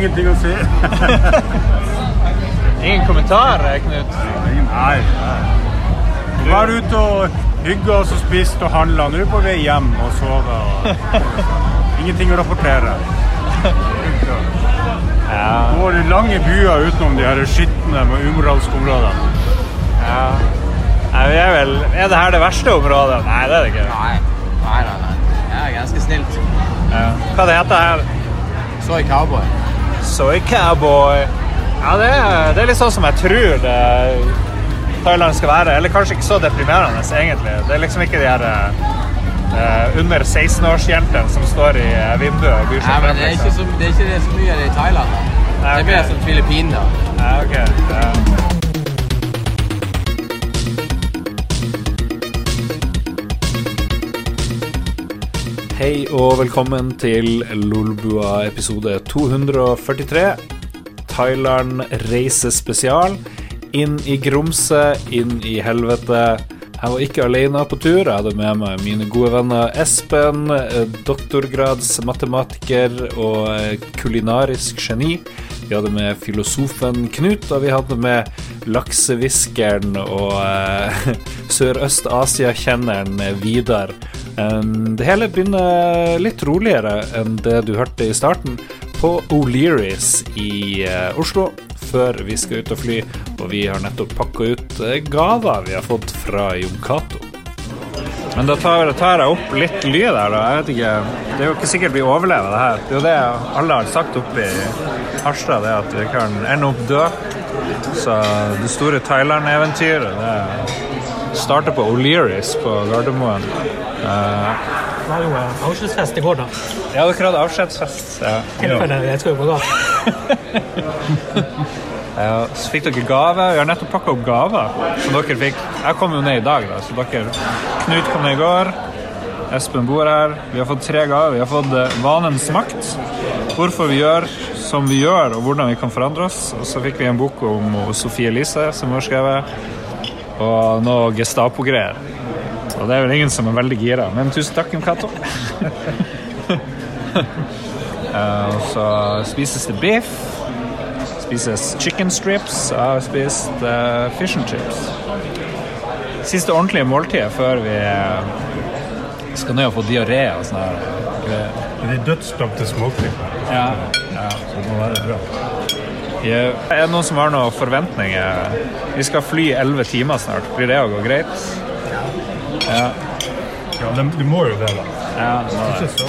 ingenting å si. Ingen kommentar, eh, Knut? Nei. Vi var ute og hygga oss og spiste og handla. Nå er vi på vei hjem og sove. Og ingenting å rapportere. Ja. Går i lange byer utenom de her skitne og umoralske områdene. ja. Nei, vi er vel Er det her det verste området? Nei, det er det ikke. Nei. Nei, nei, nei. Det er ganske snilt. Ja. Hva det heter her? Soy cowboy. Soy cowboy. Ja, det er, det er litt sånn som jeg tror det Thailand skal være. Eller kanskje ikke så deprimerende, egentlig. Det er liksom ikke de her uh, under 16-årsjentene som står i eh, vinduet og byr seg men det er ikke så, det er ikke det så mye av det i Thailand. da. Okay. Det er ok. mer som Filippiner. Ja, ok. Ja. Hei og velkommen til Lolbua episode 243. Thailand reisespesial. Inn i grumset, inn i helvete. Jeg var ikke alene på tur. Jeg hadde med meg mine gode venner Espen, eh, doktorgradsmatematiker og eh, kulinarisk geni. Vi hadde med filosofen Knut, og vi hadde med laksehviskeren og eh, Sørøst-Asia-kjenneren Vidar. Det hele begynner litt roligere enn det du hørte i starten, på O'Learys i eh, Oslo, før vi skal ut og fly. Og vi har nettopp pakka ut eh, gaver vi har fått fra Jon Cato. Men da tar, tar jeg opp litt lyd her, da. Jeg vet ikke, det er jo ikke sikkert vi overlever det her. Det er jo det alle har sagt oppe i Harstad, det at vi kan ende opp død. Så det store Thailand-eventyret, det starter på O'Learys på Gardermoen. Eh, Det var jo eh, avskjedsfest i går, da. ja, dere hadde avskjedsfest. Ja. tilfelle det skal jo på galt. Ja, så fikk dere gave. Vi har nettopp pakka opp gaver som dere fikk. Jeg kom jo ned i dag, da, så dere Knut kom ned i går. Espen bor her. Vi har fått tre gaver. Vi har fått eh, Vanens makt. Hvorfor vi gjør som vi gjør, og hvordan vi kan forandre oss. Og så fikk vi en bok om Sofie Elise, som hun har skrevet. Og noe Gestapo-greier. Og det er vel ingen som er veldig gira. Men tusen takk, Cato. Eh, og så spises det biff spises chicken strips. Jeg har spist uh, fish and chips. Siste ordentlige måltidet før vi eh, skal ned og få diaré og sånn her. Det er dødsdom til småkryp. Ja, ja. Så det må være bra. Yeah. er det noen som har noen forventninger? Vi skal fly elleve timer snart. Blir det å gå greit? Ja. Ja, de, du må jo det, da. ja, nå- Ikke så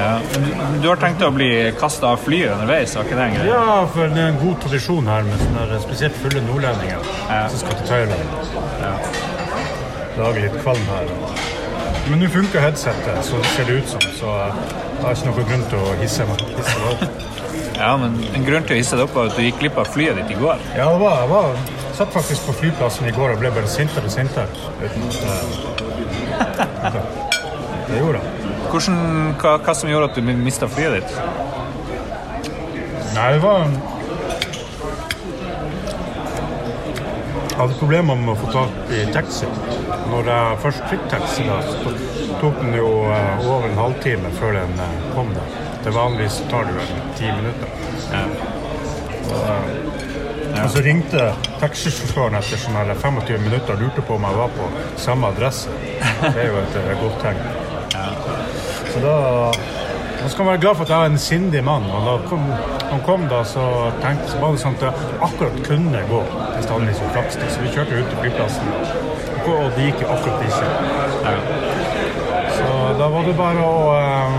ja. Du, du har tenkt å bli kasta av flyet underveis? Var ikke det en greie? Ja, for det er en god tradisjon her med sånne spesielt fulle nordlendinger Ja. som skal til Thailand. Lage litt kvalm her. Men nå funker headsetet, så det ser det ut som, så jeg har ikke noen grunn til å hisse meg. Hisse meg opp. Ja, men En grunn til å hisse deg opp var at du gikk glipp av flyet ditt i går. Ja, det var, jeg var, satt faktisk på flyplassen i går og ble bare sintere og sintere. Det gjorde jeg. Hvordan, hva, hva som gjorde at du mista flyet ditt? Nei, det var Jeg hadde problemer med å få tak i taxi. Når jeg først fikk taxi, da, så tok den jo eh, over en halvtime før den eh, kom. da. Til vanligvis tar det vel ti minutter. Og, eh, og så ringte taxisjåføren etter sånn 25 minutter og lurte på om jeg var på samme adresse. Det er jo et eh, godt tegn. Så da man skal være glad for at jeg er en sindig mann. Og da kom, han kom da, så tenkte så var det sånn at jeg akkurat kunne gå hvis det hadde vært så flaks. Så vi kjørte ut til flyplassen, og det gikk akkurat ikke. Så da var det bare å eh,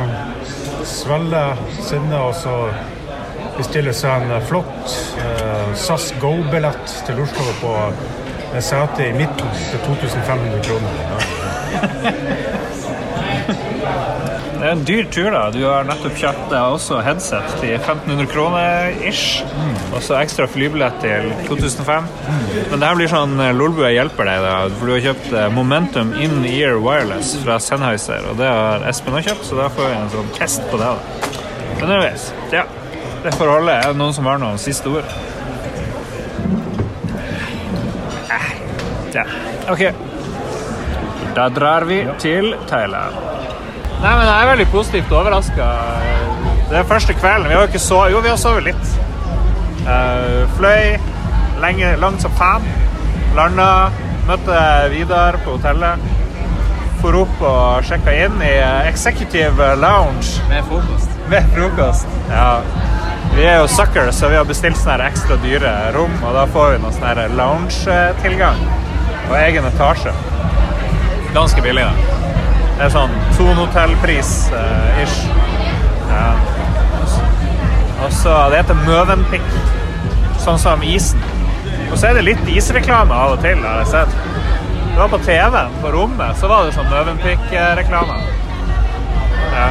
svelge sinnet og så bestille seg en flott eh, SAS Go-billett til Oslo på med sete i midten til 2500 kroner. Det er en dyr tur, da. Du har nettopp kjøpt deg også headset til 1500 kroner ish. Og så ekstra flybillett til 2005. Men det her blir sånn eh, Lolbua hjelper deg, da. For du har kjøpt eh, Momentum In-Ear Wireless fra Sennheiser. Og det har Espen også kjøpt, så da får vi en sånn test på det. da. Men anyways, ja. Det får holde. Er det noen som har noen siste ord? Ja. OK. Da drar vi til Thailand. Nei, men Jeg er veldig positivt overraska. Det er første kvelden. Vi har jo ikke sovet Jo, vi har sovet litt. Uh, fløy lenge, langt som faen. Landa. Møtte Vidar på hotellet. For opp og sjekka inn i eh, Executive Lounge Med frokost. med frokost. Ja. Vi er jo suckers, så vi har bestilt sånne ekstra dyre rom, og da får vi noe sånn lounge-tilgang. Og egen etasje. Ganske billig, da. Det er sånn Sonehotell-pris-ish. ish. Ja. Og så Det heter Møvenpick, sånn som isen. Og så er det litt isreklame av og til, har jeg sett. Det var på TV-en på rommet, så var det sånn Møvenpick-reklame. Ja.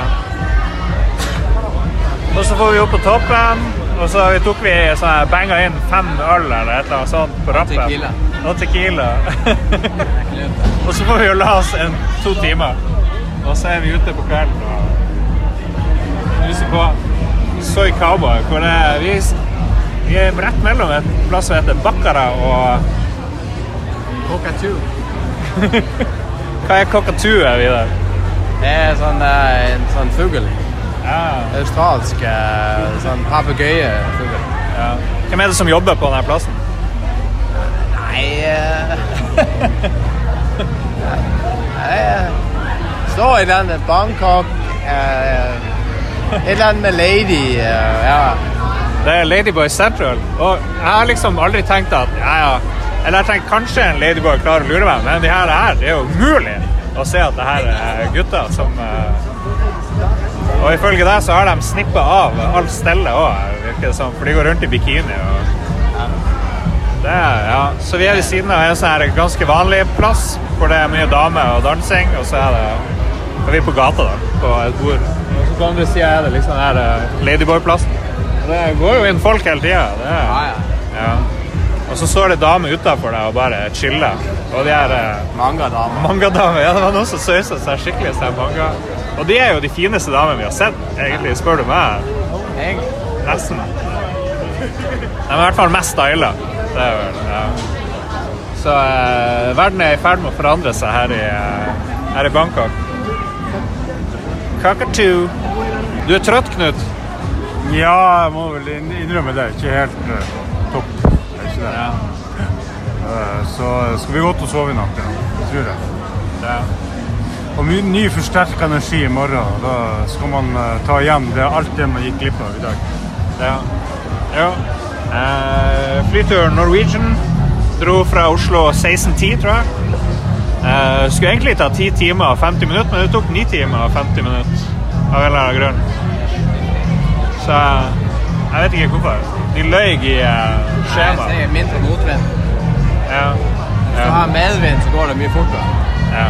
Og så får vi opp på toppen, og så tok vi sånn banga inn fem øl eller et eller annet sånt på rappen. Og tequila. og så får vi jo la oss en to timer. Og så er vi ute på kvelden og lyser på Soy Cowboy, hvor det er, vi, vi er rett mellom et plass som heter Bakkara og Cockatoo. Hva er cockatoo, Vidar? Det er sånn, eh, en sånn fugl. Ja, Australsk eh, sånn papegøyefugl. ja. Hvem er det som jobber på denne plassen? Nei eh, Jeg står i den Bangkok i Et eller annet med lady eh, Ja. Det er Ladyboy Central. Og jeg har liksom aldri tenkt at ja, ja. Eller jeg tenkte kanskje en Ladyboy klarer å lure meg, men de her, her det er jo umulig å se at det her er gutter som eh, Og ifølge deg så har de snippa av alt stellet òg, virker det som. For de går rundt i bikini. Og, det ja. Så vi er ved siden av en sånn her ganske vanlig plass hvor det er mye damer og dansing, og så er det er vi på gata, da, på et bord. Og så på andre sida er det liksom den eh, Ladyboy-plassen. Det går jo inn folk hele tida. Ja, ja. Ja. Og så står det damer utafor deg og bare chiller. Og de er eh, Mange damer. mangadamer. Ja, det var noen som sausa seg skikkelig til manga. Og de er jo de fineste damene vi har sett, egentlig, spør du meg. Nesten. De er i hvert fall mest styla. Det er vel, ja. Så eh, verden er i ferd med å forandre seg her i, eh, her i Bangkok. Kakatu. Du er trøtt, Knut? Ja, jeg må vel innrømme det. Ikke helt uh, topp. Det er ikke det. Eh, så skal vi godt å sove i natt, ja. tror jeg. Ja. Og mye ny forsterka energi i morgen. Da skal man uh, ta igjen det, alt det man gikk glipp av i dag. Ja. ja. Eh, flyturen Norwegian dro fra Oslo 16.10, tror jeg. Uh, skulle egentlig ta 10 timer og 50 minutter, men det tok 9 timer og 50 minutter. Av en eller annen grunn. Så jeg vet ikke hvorfor. De løy i uh, skjemaet. sier mindre motvind. Ja. Hvis du Ja. har medvind, så går det mye fortere. Ja.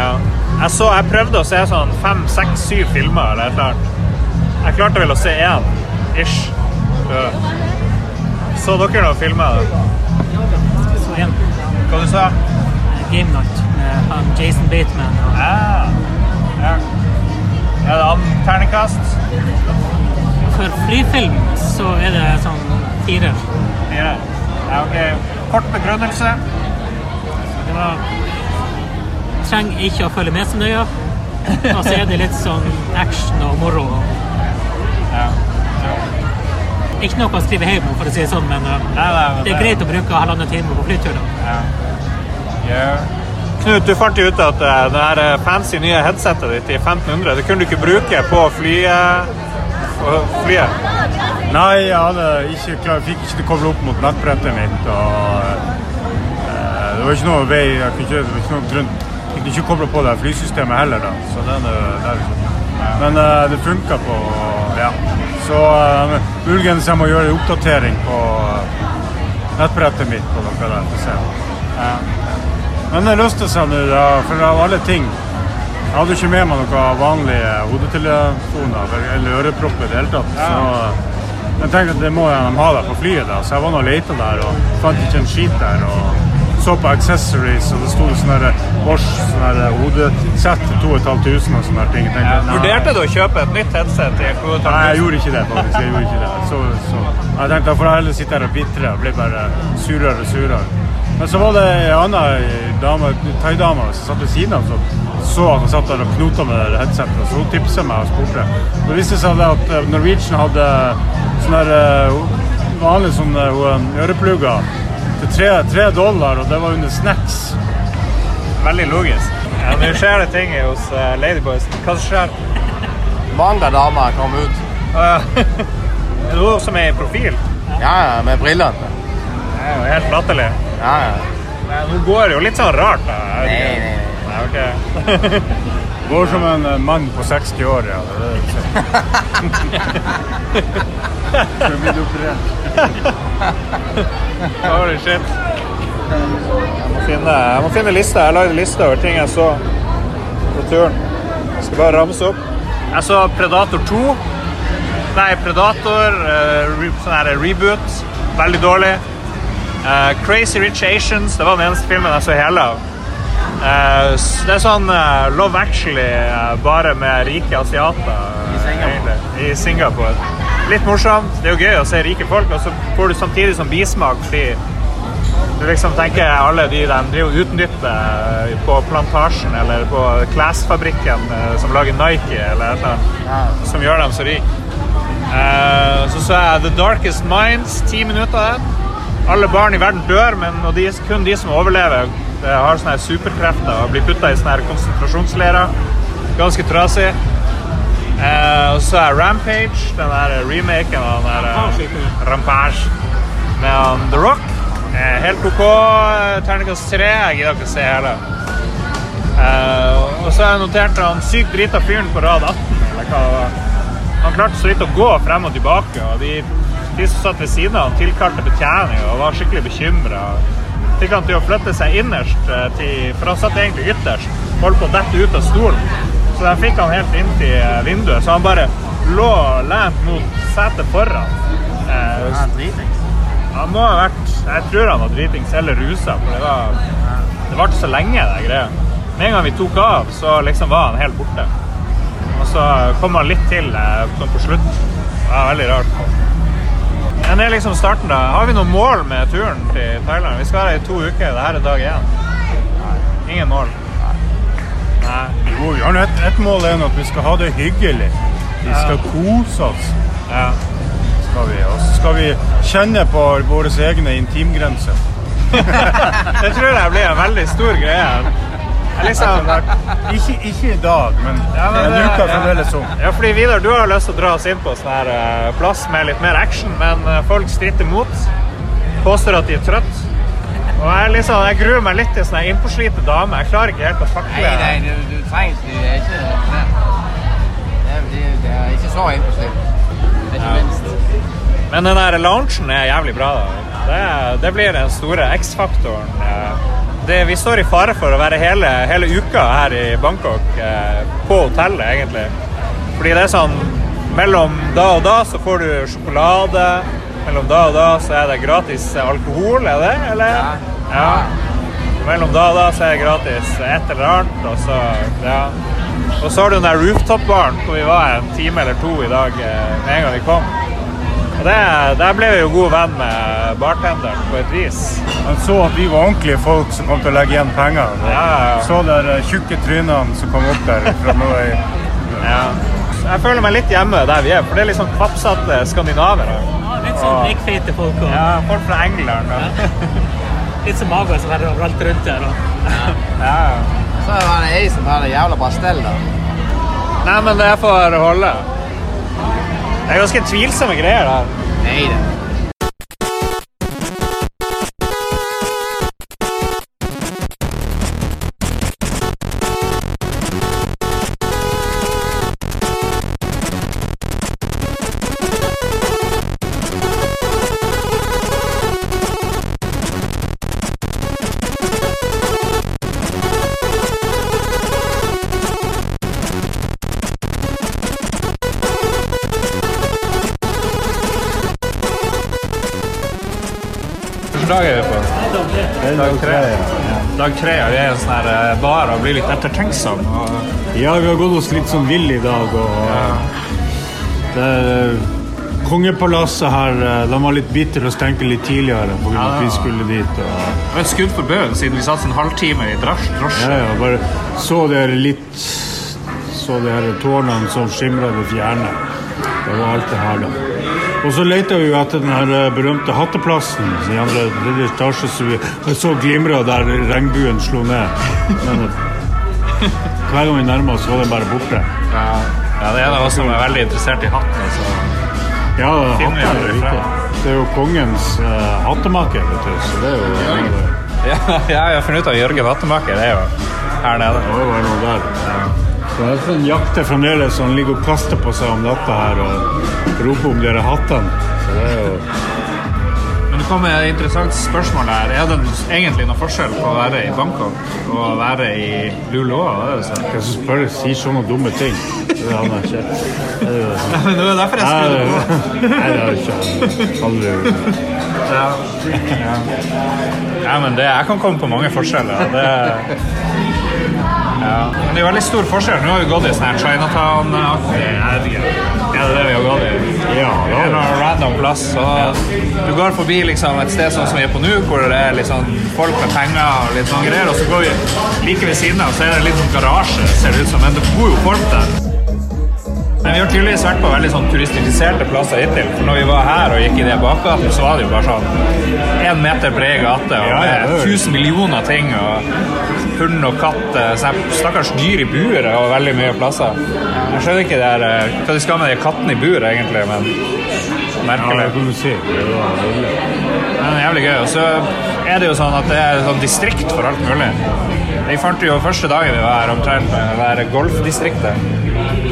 ja. Jeg, så, jeg prøvde å se sånn fem, seks, syv filmer eller et eller annet. Jeg klarte vel å se én, ish. Så, så dere noen filmer? da? Så igjen, Hva du sa Game Night med han Jason Bateman. Og Ja. ja. Er det er ternekast? for flyfilm så er det sånn fire. Fire. Ja, ok. Kort begrunnelse. Det var Trenger ikke å følge med så nøye. Og så er det litt sånn action og moro. Ja. Ikke noe å skrive hjem for å si det sånn, men uh, Nei, nei, men det er greit å bruke halvannen time på flyturen. Ja. Ja. Knut, du fant jo ut at eh, det her eh, fancy nye headsetet ditt i 1500, det kunne du ikke bruke på flyet. flyet. Nei, jeg hadde ikke klar, fikk ikke det koblet opp mot nettbrettet mitt. og eh, Det var ikke noe vei, jeg kunne ikke, det var ikke noe grunn. Jeg kunne ikke koble på det flysystemet heller. da, så den, er- det er liksom. Men eh, det funka på ja. Så uh, muligens jeg må gjøre en oppdatering på uh, nettbrettet mitt på noe der. får se. Uh, Men det løste seg nå, for av alle ting. Jeg hadde ikke med meg noen vanlige hodetelefoner eller ørepropper i det hele tatt. Så jeg tenkte at det må de ha der på flyet, da. så jeg var nå og leita der og fant ikke en skit der. og så på accessories, og det sto sånn der Bosch sånn hodesett til 2500 og sånne ting. Jeg nei. Vurderte du å kjøpe et nytt headset? Nei, jeg gjorde ikke det, faktisk. Jeg gjorde ikke det. Så, så. Jeg tenkte da får jeg heller sitte her og bitre og bli bare surere og surere. Men så var det ei anna dame, thaidame som satt ved siden av, som så at han satt der og knota med headsetet, så hun tipsa meg og spurte. Det viste seg at eh, Norwegian hadde sånne eh, vanlige sånne eh, øreplugger tre, tre dollar, og det var under snacks. Veldig logisk. Ja, Nå skjer det ting hos uh, Ladyboys. Hva som skjer? Mange damer kom ut. Uh. Er det hun som er i profil? Ja, ja, med brillene. Det er jo helt latterlig. Ja, ja. Nå Hun går jo litt sånn rart, da. Nei, nei, nei. Nei, ok. Går som en eh, mann på 60 år, ja. Ser. Skal bli operert. Holy shit. Jeg må finne, jeg må finne lista. Jeg lagde liste over ting jeg så på turen. Jeg skal bare ramse opp. Jeg så Predator 2. Nei, Predator, eh, sånn her reboot. Veldig dårlig. Uh, Crazy Rich Asians, det var den eneste filmen jeg så hele av. Uh, det er sånn eh, Love Actually, eh, bare med rike asiater. eh, I Singapore. I Singapore. Litt morsomt. Det er jo gøy å se rike folk, og så får du samtidig sånn bismak fordi du liksom tenker alle de de driver og utnytter på plantasjen eller på klesfabrikken eh, som lager Nike eller annet, som gjør dem så rike. Eh, så så jeg The Darkest Minds, ti minutter av den. Alle barn i verden dør, men de, kun de som overlever, eh, har sånne superkrefter og blir putta i sånne konsentrasjonsleirer. Ganske trasig. Eh, og så er Rampage, den der remaken av den der eh, Rampage med han The Rock. Eh, helt OK. eh, Terningkast tre. Jeg gidder ikke å se hele. Eh, og så har jeg notert han sykt drita fyren på rad 18. Eller hva det var. Han klarte så vidt å gå frem og tilbake. og de, de som satt ved siden av han tilkalte betjening og var skikkelig bekymra. Fikk han til å flytte seg innerst, eh, til, for han satt egentlig ytterst. Holdt på å dette ut av stolen. Så de fikk han helt inntil eh, vinduet. Så han bare lå lent mot setet foran. Eh, Ja, han må ha vært Jeg tror han var dritings eller rusa, for det var Det varte så lenge, det greia. Med en gang vi tok av, så liksom var han helt borte. Og så kom han litt til eh, sånn på slutten. Det var veldig rart. Men det er liksom starten, da. Har vi noe mål med turen til Thailand? Vi skal være her i to uker. Dette er dag én. Ingen mål. Nei. Jo, vi har nå et mål er at vi skal ha det hyggelig. Vi skal kose oss. Ja. Skal vi. Og så skal vi kjenne på våre egne intimgrenser. Det tror jeg blir en veldig stor greie. Liksom, Ikke, ikke i dag, men Ja, men en uke ja. fremdeles om. Ja, fordi Vidar, du har lyst til å dra oss inn på sånn her eh, plass med litt mer action, men eh, folk stritter imot. Påstår at de er trøtt. Og jeg, liksom, jeg gruer meg litt til sånn her innpåslite dame, Jeg klarer ikke helt å takle Nei, nei, du, du trenger Det er ikke det. Det er, det, er ikke så innpåslitt. Ikke minst. Men den der loungen er jævlig bra. da. Det, det blir den store X-faktoren. Vi står i fare for å være hele, hele uka her i Bangkok eh, på hotellet, egentlig. Fordi det er sånn Mellom da og da så får du sjokolade. Mellom da og da så er det gratis alkohol, er det? Eller? Ja. Og Mellom da og da så er det gratis et eller annet, og så Ja. Og så har du den der rooftop-baren hvor vi var en time eller to i dag eh, med en gang vi kom. Og det, Der ble vi jo god venn med bartenderen på et vis. Han så at vi var ordentlige folk som kom til å legge igjen penger. Ja, ja, ja. Så der eh, tjukke trynene som kom opp der fra nå i Ja. Jeg føler meg litt hjemme der vi er, for det er litt sånn kvapsete skandinavere. Ja, litt sånn blikkfeite folk og Ja, folk fra England. Og, litt som mager som har overalt rundt her. Og. ja. Så var det ei som hadde jævla pastell, da. Nei, men det får holde. Det er ganske tvilsomme greier. da. Nei da. Og blir litt ettertenksom. Og Ja, vi har gått oss litt sånn vill i dag, og det er kongepalasset her eh, de var litt bitre og stengte litt tidligere pga. Ja, at vi skulle dit. Og, Det var skudd for baugen siden vi satt en halvtime i drosje. ja, ja, bare så dere litt Så dere tårnene som skimra i det fjerne. Det var alt det her, da. Og så leita vi jo etter den her eh, berømte hatteplassen i andre etasje, så vi så glimra der regnbuen slo ned. Men eh, hver gang vi nærma oss, var den bare borte. Ja. ja, det er av oss som er veldig interessert i hatten. Så Ja, hatten er aldri Det er jo kongens uh, hattemaker, vet du. Så det er jo Ja, ja, jeg har funnet ut av Jørgen Hattemaker. Det er jo her nede. Det var noe der. Så jeg tror han jakter fremdeles, og han ligger og kaster på seg om natta her og roper om dere hattene. Så det er jo det kommer et interessant spørsmål her. Er det egentlig noe forskjell på å være i Bangkok og å være i Luleå? Hvem som spør sier sånne dumme ting? Det han jeg ikke. Det er jo derfor jeg det på. nei, det har ikke aldri gjort. Ja. Ja. ja, men det, jeg kan komme på mange forskjeller. Det, ja. Men det er veldig stor forskjell. Nå har vi gått i sånn Chinatown-aktig Er det det vi har gått i? Ja, Det er noe random plass. Du går forbi liksom et sted sånn som vi er på nå, hvor det er sånn folk med penger og litt sånn greier, og så går vi like ved siden av, så er det en liten garasje, ser det ut som, men det bor jo folk der. Men vi har tydeligvis vært på veldig sånn turistifiserte plasser hittil. For når vi var her og gikk i det bakgaten, så var det jo bare sånn én meter bred gate og Ja, ja, med er- tusen millioner ting. og Hund og katt, eh, stakkars dyr i buret og veldig mye plasser. Jeg skjønner ikke det her, eh, hva de skal med de kattene i buret, egentlig, men Ja, merkelig. det kan du si. Det er jævlig gøy. Og så er det jo sånn at det er sånn distrikt for alt mulig. Vi fant jo første dagen vi var her omtrent det golfdistriktet.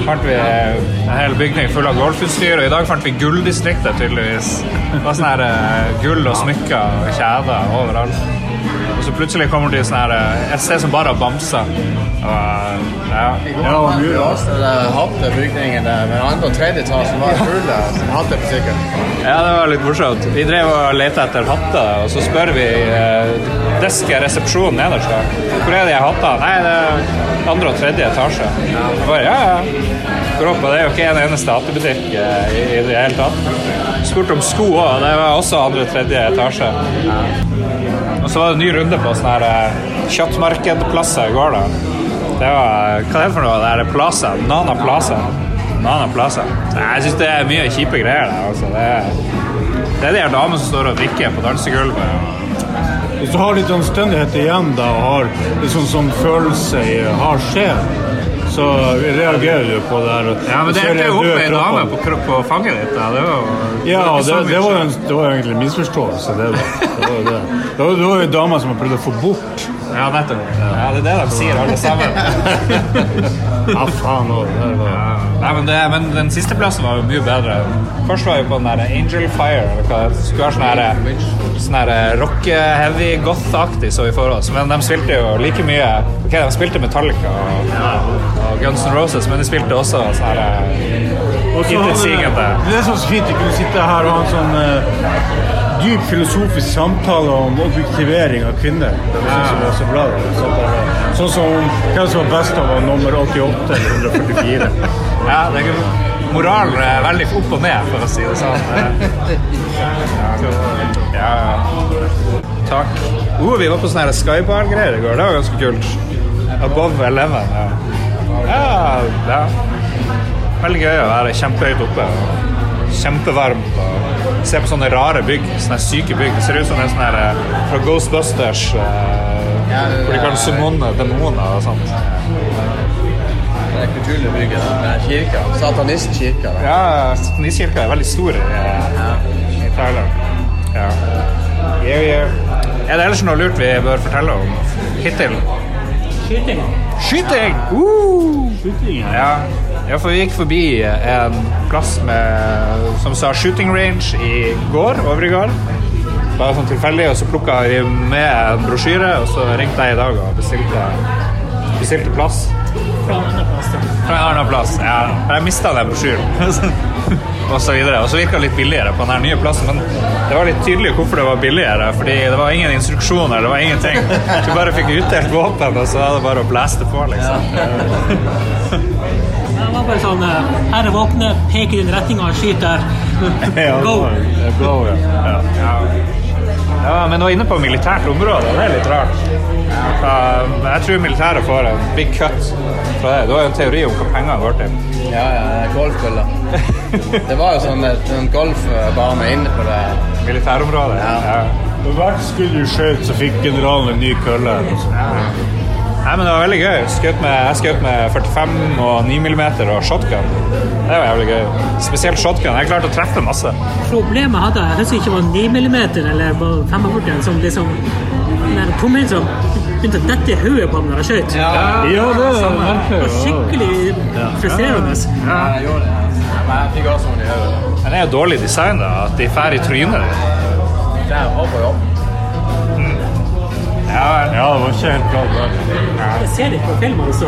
Fant vi en hel bygning full av golfutstyr, og i dag fant vi gulldistriktet, tydeligvis. Det var sånn her eh, gull og smykker og kjeder overalt. Så plutselig kommer det sånn her eh, et sted som bare har bamser. Eh, ja. Ja, og mye Ja, rart. så det hattebygningen der, med andre og tredje etasjen var full av hattebutikker. Ja, det var litt morsomt. Vi drev og lette etter hatter, og så spør vi eh, desket resepsjonen nederst. da. Hvor er de hattene? Nei, det er andre og tredje etasje. Jeg bare, ja, ja. Går opp, og det er jo ikke en eneste hattebutikk eh, i, i det hele tatt. Spurte om sko òg, det var også andre-tredje etasje. Og så var det en ny runde på sånn her eh, kjøttmarkedplasser i går, da. Det var Hva er det for noe? Det er Plaza. Nana Plaza. Nana Plaza. Jeg syns det er mye kjipe greier der. Altså. Det, er, det er de damene som står og drikker på dansegulvet. Hvis du har litt anstendighet igjen da, og har litt sånn, følelse i har sjel, så reagerer du på det her. Ja, men det er endte jo opp med ei dame på, på fanget ditt. Det var Ja, det, det, var en, det var egentlig en misforståelse. Det, det var det. Det var, det var jo en dame som har prøvd å få bort Ja, nettopp. Ja, det er det de sier, alle sammen. Ja, faen òg. Nei, men, det, men den siste plassen var jo mye bedre. Først var vi på den der Angel Fire. det skulle være sånn sånn her rock, heavy, goth-aktig så vi for oss. Men de spilte jo like mye Ok, de spilte Metallica og, og Guns N' Roses, men de spilte også sånn her hadde- intetsigende. Det er så fint å kunne sitte her og ha en sånn uh, dyp filosofisk samtale om objektivering av kvinner. Det synes jeg var så bra. Sånn som hvem som var best av å nummer 88 eller 144. Ja, det er Moralen er veldig opp og ned, for å si det sånn. Ja, ja. Takk. Oh, vi var på sånne her skybar-greier i går. Det var ganske kult. Above Eleven. Ja. Ja, ja. Veldig gøy å være kjempehøyt oppe. Kjempevarmt. Og se på sånne rare bygg. Sånne syke bygg. Det ser ut som en sånn her eh, fra Ghostbusters. eh, Ja, det hvor de kan er- summone demoner og sånt. Det er kulturbygget med kirka. Satanistkirka. Ja, satanistkirka er veldig stor i, eh, i Thailand. Ja. Yeah, yeah. Er det ellers noe lurt vi bør fortelle om hittil? Skyting. Skyting! Uh! Skyting, ja. Ja. for vi gikk forbi en plass med, som sa shooting range i går, i går. Bare sånn tilfeldig, og så plukka vi med en brosjyre, og så ringte jeg i dag og bestilte, bestilte plass. Fra en annen plass. Fra en. Ja, jeg mista den brosjyren. og så videre. Og så virka det litt billigere på den nye plassen, men det var litt tydelig hvorfor det var billigere. Fordi det var ingen instruksjoner, det var ingenting. Du bare fikk utdelt våpen, og så var det bare å blaste på, liksom. Det var bare sånn eh, Her er våpenet, pek i den retninga, skyt der. Go. Go, ja. ja. Ja, men nå inne på militært område, det er litt rart. Uh, jeg tror militæret får en big cut fra det. Du har jo en teori om hva pengene går til. Ja, ja, golfkølla. Det var jo sånn et sånn golfbane inne på det. Militærområdet. Ja. Når hvert skudd du skjøt, så fikk generalen en ny kølle. Ja. Nei, men det var veldig gøy. Skjøt med, jeg skjøt med 45 og 9 mm og shotgun. Det var jævlig gøy. Spesielt shotgun. Jeg klarte å treffe masse. Problemet hadde jeg, jeg husker ikke det var 9 mm eller bare 45 som liksom Den tomhylsa begynte å dette i hodet på meg når jeg skjøt. Ja, det er merkelig. Det var skikkelig frustrerende. Ja, jeg gjorde det. Men jeg fikk også vondt i hodet. Men det er jo dårlig design, da. At de drar i trynet. Det er opp på opp. Ja. Ja, det var ikke helt galt. der. Jeg ser det på film altså.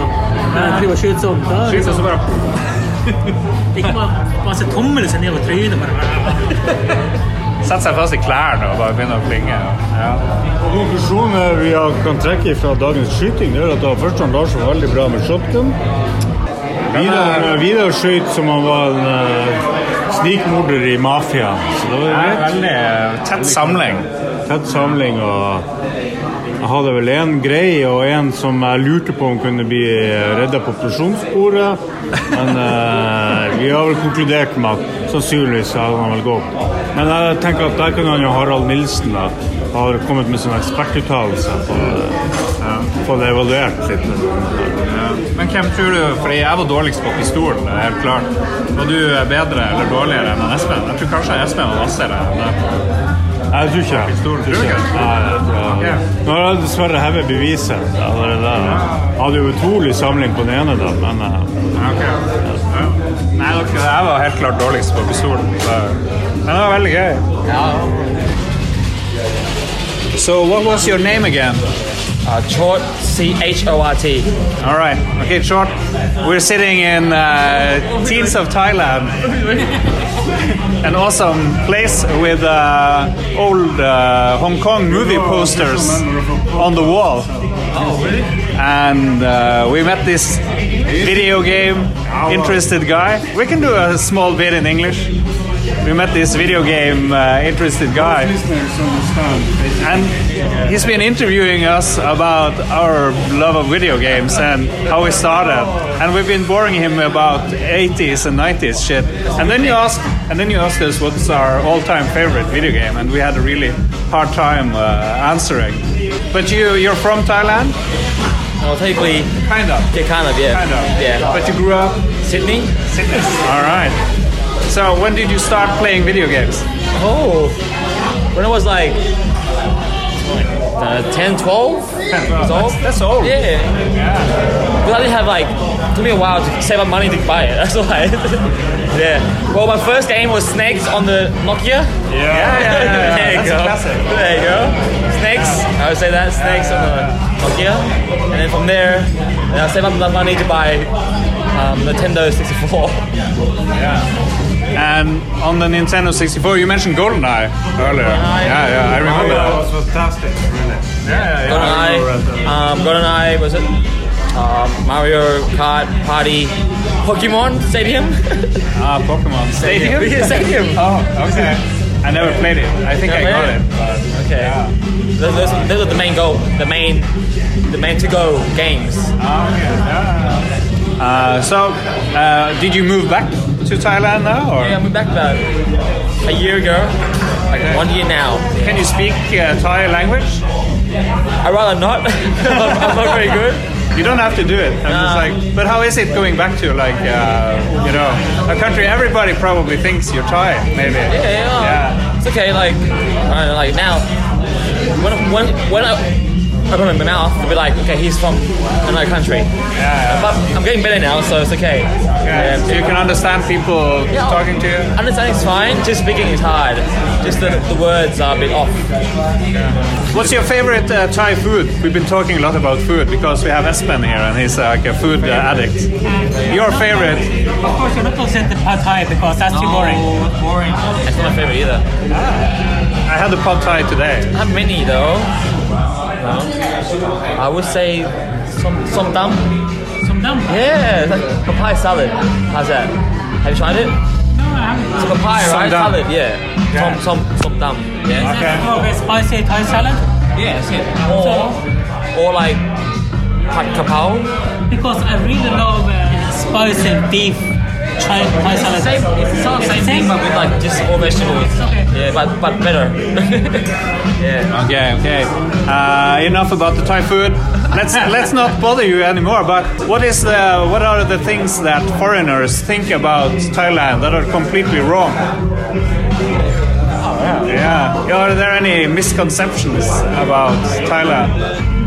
Jeg driver og skyter sånn. Da er det Skyter så liksom, bra. ikke bare, bare se tommelen seg ned over trynet. Bare. Setter seg fast i klærne og bare begynner å plinge. Ja. Konklusjonen vi kan trekke fra dagens skyting, det er at det var først han Lars var veldig bra med shotgun. Vidar, Vidar skjøt som han var en uh, snikmorder i mafiaen. Så det var veldig eh, tett samling. Tett samling og jeg hadde vel en grei og en som jeg lurte på om kunne bli redda på operasjonsbordet. Men eh, vi har vel konkludert med at sannsynligvis hadde han vel gått. Men jeg tenker at der kunne han jo Harald Nilsen da har kommet med sånn ekspertuttalelse på ja, få det evaluert litt. Men hvem tror du Fordi jeg var dårligst på pistolen, det er helt klart. Var du bedre eller dårligere enn Espen? Jeg tror kanskje Espen var vassere enn deg. Jeg tror ikke det. Tror du ikke? Nei. Nå har jeg dessverre hevet beviset. allerede. Jeg hadde jo utrolig samling på den ene, da, men eh, Ok. Ja. Nei, dere, jeg var helt klart dårligst på pistolen. Men det var veldig gøy. Ja, So what was your name again? Uh, Chort, C H O R T. All right. Okay, short. We're sitting in uh, Teens of Thailand, an awesome place with uh, old uh, Hong Kong movie posters on the wall. Oh, really? And uh, we met this video game interested guy. We can do a small bit in English. We met this video game uh, interested guy. And he's been interviewing us about our love of video games and how we started. And we've been boring him about 80s and 90s shit. And then you ask, and then you asked us what's our all-time favorite video game, and we had a really hard time uh, answering. But you, you're from Thailand, Well, technically, kind of, yeah, kind of, yeah. kind of. Yeah. But you grew up Sydney? Sydney. All right. So when did you start playing video games? Oh, when I was like uh, 10, 12 years old. That's old. Yeah. But I didn't have like, it took me a while to save up money to buy it. That's why. yeah. Well, my first game was Snakes on the Nokia. Yeah, yeah, yeah, yeah. there you That's a go. classic. There you go. Snakes. I would say that. Snakes on the Nokia. And then from there, I saved up enough money to buy um, Nintendo 64. And on the Nintendo 64, you mentioned GoldenEye earlier. Yeah, yeah, I remember that. was fantastic, really. Yeah, yeah, GoldenEye, um, GoldenEye was it? Um, Mario Kart Party, Pokemon Stadium. Ah, Pokemon Stadium. Yeah, Stadium. Oh, okay. I never played it. I think I got played it. But Okay, Yeah. those, those, those are the main goal, the main, the main to-go games. Ah, okay. Yeah. Uh, so, uh, did you move back to Thailand now, or Yeah, I moved back about a year ago, like one year now. can you speak uh, Thai language? I rather not. I'm, I'm not very good. You don't have to do it. I'm just like, but how is it going back to like, uh, you know, a country everybody probably thinks you're Thai, maybe? Yeah, yeah. Yeah. It's okay. Like, I don't know, like now, when when when I open my mouth, they'll be like, okay, he's from another country. yeah. But I'm getting better now, so it's okay. Okay. Yeah. So you can understand people Yeah. talking to you. Understanding's fine. Just speaking is hard. Just the, the words are a bit off. What's your favorite uh, Thai food? We've been talking a lot about food because we have Espen here and he's uh, like a food uh, addict. Your favorite? Of course, you're not going to say the pad thai because that's too boring. boring. That's not my favorite either. I had the pad thai today. Not many though. No. I would say some some dumb. Some dumb. Yeah, it's like papaya salad. How's that? Have you tried it? No, I haven't. It's papaya, Some right? dum. Salad, yeah. Some, some, some dum. Yes. Okay. Oh, with spicy Thai salad? Yes, yeah. Or, or like pat kapao. Because I really love uh, spicy beef Thai, Thai salad. Same, it's the same, same thing, but with like just all vegetables. Okay. Yeah, but but better. yeah. Okay, okay. Uh, enough about the Thai food. Let's let's not bother you anymore. But what is the what are the things that foreigners think about Thailand that are completely wrong? Yeah. yeah. Are there any misconceptions about Thailand?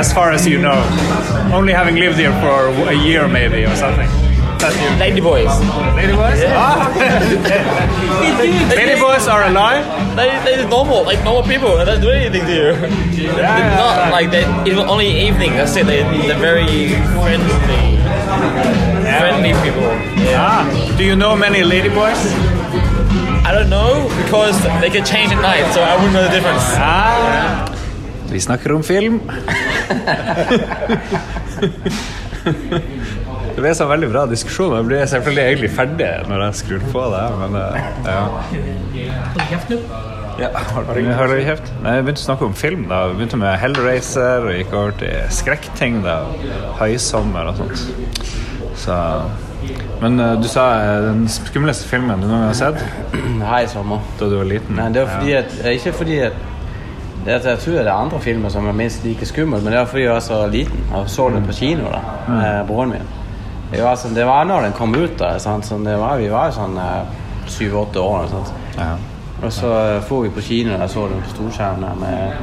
As far as you know, only having lived here for a year maybe or something. Lady boys. lady boys? Ah. lady boys are alive. They they normal, like normal people. They don't do anything to you. they're yeah, not yeah. like they even only evening. That's it. They they're very friendly, friendly people. Yeah. Ah, do you know many lady boys? I don't know because they can change at night, so I wouldn't know the difference. Ah. Vi snakker om film. Det ble så veldig bra diskusjon. Jeg blir selvfølgelig egentlig ferdig når jeg skrur på det. Men ja. ja. Kjeft nå. Har du har du kjeft? Nei, Jeg begynte å snakke om film. da Vi begynte med Hellraiser og gikk over til skrekkting. da Høysommer og sånt. Så Men eh, du sa eh, den skumleste filmen du noen gang har sett Hei, sommer. da du var liten? Nei, det var fordi at, ikke fordi at det at Jeg tror det er andre filmer som er minst like skummel, men det var fordi jeg var så liten og så den på kino da, med broren min. Det var, sånn, det var når den kom ut. da, sant? Sånn, det var, Vi var jo sånn syv-åtte år. Sant? Ja. Og så dro vi på kino og så den på storskjerm med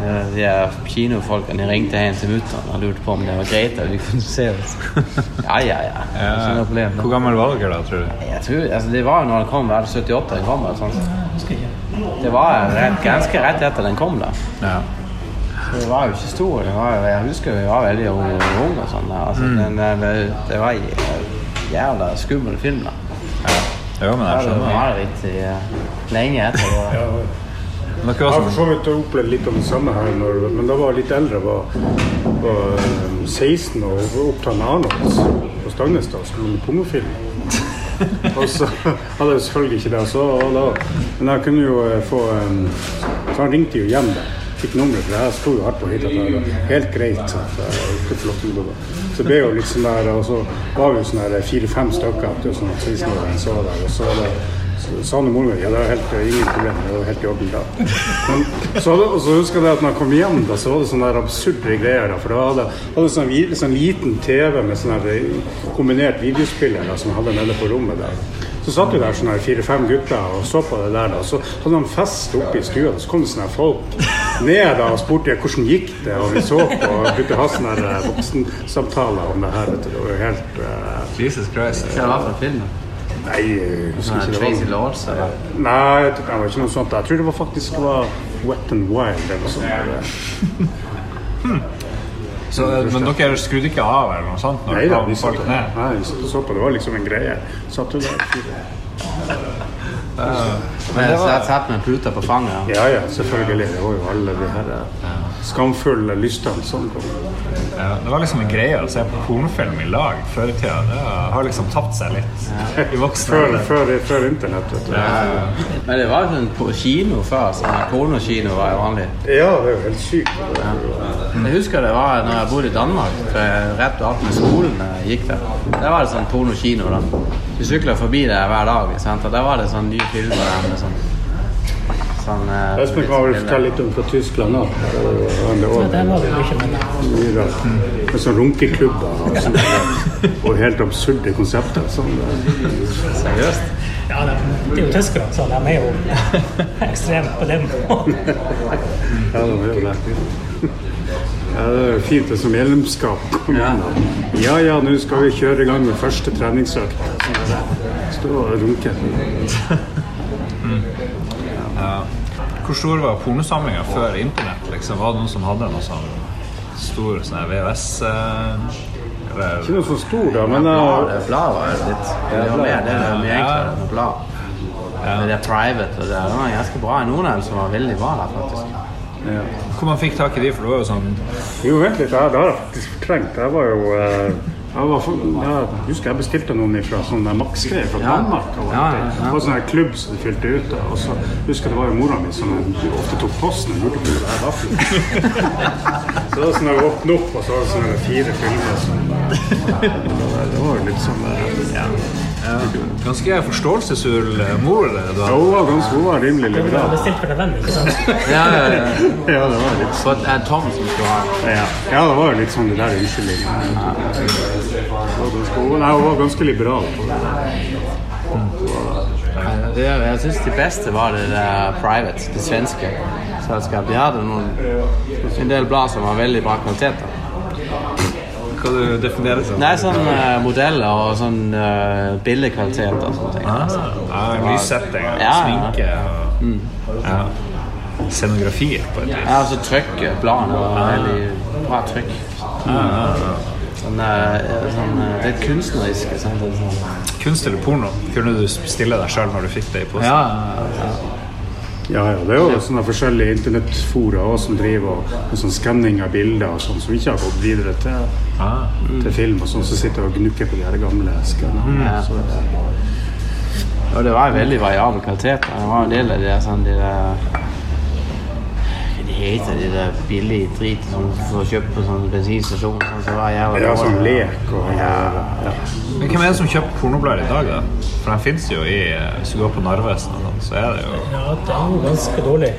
de, de kinofolkene. De ringte hjem til mutter'n og lurte på om det var greit at vi kunne se oss. Ja, ja, ja. Det er problem. Hvor gammel var dere da, tror du? Jeg tror, altså Det var jo når den kom, var det 78 den kom? sånt. Det var rett, ganske rett etter den kom. da Ja. Så Det var jo ikke stor. Det var, jeg husker vi var veldig unge unge og sånn. Altså, mm. den, det var en jævla skummel film. da Jo, men jeg Det var litt uh, lenge etter. og- Dere Jeg har for så vidt opplevd litt av det samme her, når, men da var jeg litt eldre. Var, var eh, 16 og opptatt med Arnolds på og Skulle lage pornofilm. og så hadde jeg selvfølgelig ikke det. Så, da, men jeg kunne jo eh, få eh, Så han ringte jo hjem. da. Fikk nummeret, for jeg sto jo hardt på var helt greit. Så, så det ble jo litt sånn der, og så var vi jo sånn fire-fem stykker. Så, så, så, så, så, så, så så det så sa moren min ja, det er helt, ingen problem, det var helt i orden da. Men, så, hadde, og så husker jeg at når jeg kom hjem, da, så var det sånne der absurde greier. Da, for da hadde jeg sånn, sånn liten TV med sånn her, eh, kombinert videospiller da, som jeg hadde nede på rommet der. Så satt vi der sånne fire-fem gutter og så på det der. da, Så hadde de fest oppe i stua, så kom det sånne folk ned da og spurte hvordan gikk det, og vi så på og begynte å ha sånne eh, voksensamtaler om det her. vet du, Det var jo helt Uh, Jesus Christ. Hva var det for film? da? Nei, jeg husker ikke. Tracy var- Lords? Eller? Nei, jeg tror- det var ikke noe sånt. Jeg tror det var faktisk var Wet and Wild eller noe sånt. Så, eh, men dere skrudde ikke av eller noe sånt? Når Nei da, vi satt ned? Nei, vi satt og så på. Det var liksom en greie. Satt du der? Men det satt- satt med en pute på fanget. ja. Ja ja, selvfølgelig. Det var jo alle de her eh, skamfulle lystene som kom. Ja, det var liksom en greie å se på pornofilm i lag før i tida. Det har liksom tapt seg litt i voksen Før, før, før internett, vet du. Ja, Men det var jo sånn på kino før. Sånn her pornokino var jo vanlig. Ja, det er jo helt sykt. Det Jeg husker det var når jeg bodde i Danmark, for rett og med skolen jeg gikk der. Der var det sånn pornokino. da. Vi sykla forbi der hver dag, sant? og der var det sånn nye filmer der med sånn sånn Jeg spurte om kan ville fortelle litt om fra Tyskland òg. Der var vi ikke med. Mye rart. Med sånn runkeklubber og, sånne, og helt absurde konsepter. Sånn, Seriøst? Ja, de, det er jo tyskere, så de er jo ekstreme på den måten. Ja, det er jo det. Ja, det er fint det som medlemskap. Kom. Ja ja, nå skal vi kjøre i gang med første treningsøkt. Stå og runke. Hvor stor var pornosamlinga før internett? Liksom? Var det noen som hadde noe sånn stor sånn VHS eh, eller Ikke noe så stor, da, men Ja, det bladet var jo litt Det var mer det er mye enklere enn blad. Men det er private, og det var ganske bra. Noen av dem som var veldig bra der, faktisk. Hvor man fikk tak i de, for det var jo sånn Jo, vent litt. Det har jeg faktisk fortrengt. Jeg var jo uh, Jeg, var, jeg husker jeg bestilte noen fra sånn der Max-greier fra Danmark. Og Ja, ja, ja. Det var sånn klubb som de fylte ut. Og så husker jeg det var jo mora mi som ofte tok posten og lurte på hvor var. Så det var sånn jeg åpnet opp, og så var det sånne fire filmer som Det var jo litt sånn der, Ganske forståelsesfull eh, mor Da. ja. Hun var ganske hun var rimelig Du har bestilt for deg venn, ikke sant? Ja, ja, ja. Ja, det var litt For det er Tom som skulle ha Ja, ja det var jo litt sånn det der. Hun var ganske- hun- hun var ganske liberal det. Det, jeg syns de beste var det der Private, det svenske selskapet. De hadde noen, en del blad som var veldig bra kvalitet. Hva du definerer som? Nei, sånn uh, modeller og sånn uh, bildekvalitet og sånne ting. Altså. Ja, Lyssetting Ja, sminke og ja. scenografi på et vis. Ja, altså trykket, bladene var veldig bra trykk. Sånn, eh, sånn, eh, litt kunstnerisk. Sant? Det er Sånn. Kunst eller porno? Kunne du stille deg sjøl når du fikk det i posten? Ja, ja, Ja, ja, det er jo sånne forskjellige internettfora som driver og, med sånn skanning av bilder og sånn, som ikke har gått videre til, Ah. til film og sånn, som sitter og gnukker på de her gamle skannerne. Ja. Så det- Og det var en veldig variabel kvalitet. Det var en del av de sånn, de der Hva de der billige drit som du får kjøpt på sånn bensinstasjon. Sånn, så var jævla Ja, sånn dårlig. lek og ja. ja. Men hvem er det som kjøper pornoblader i dag, da? For de fins jo i eh, Hvis du går på Narvesen, og sånn, så er det jo Ja, det er jo ganske dårlig.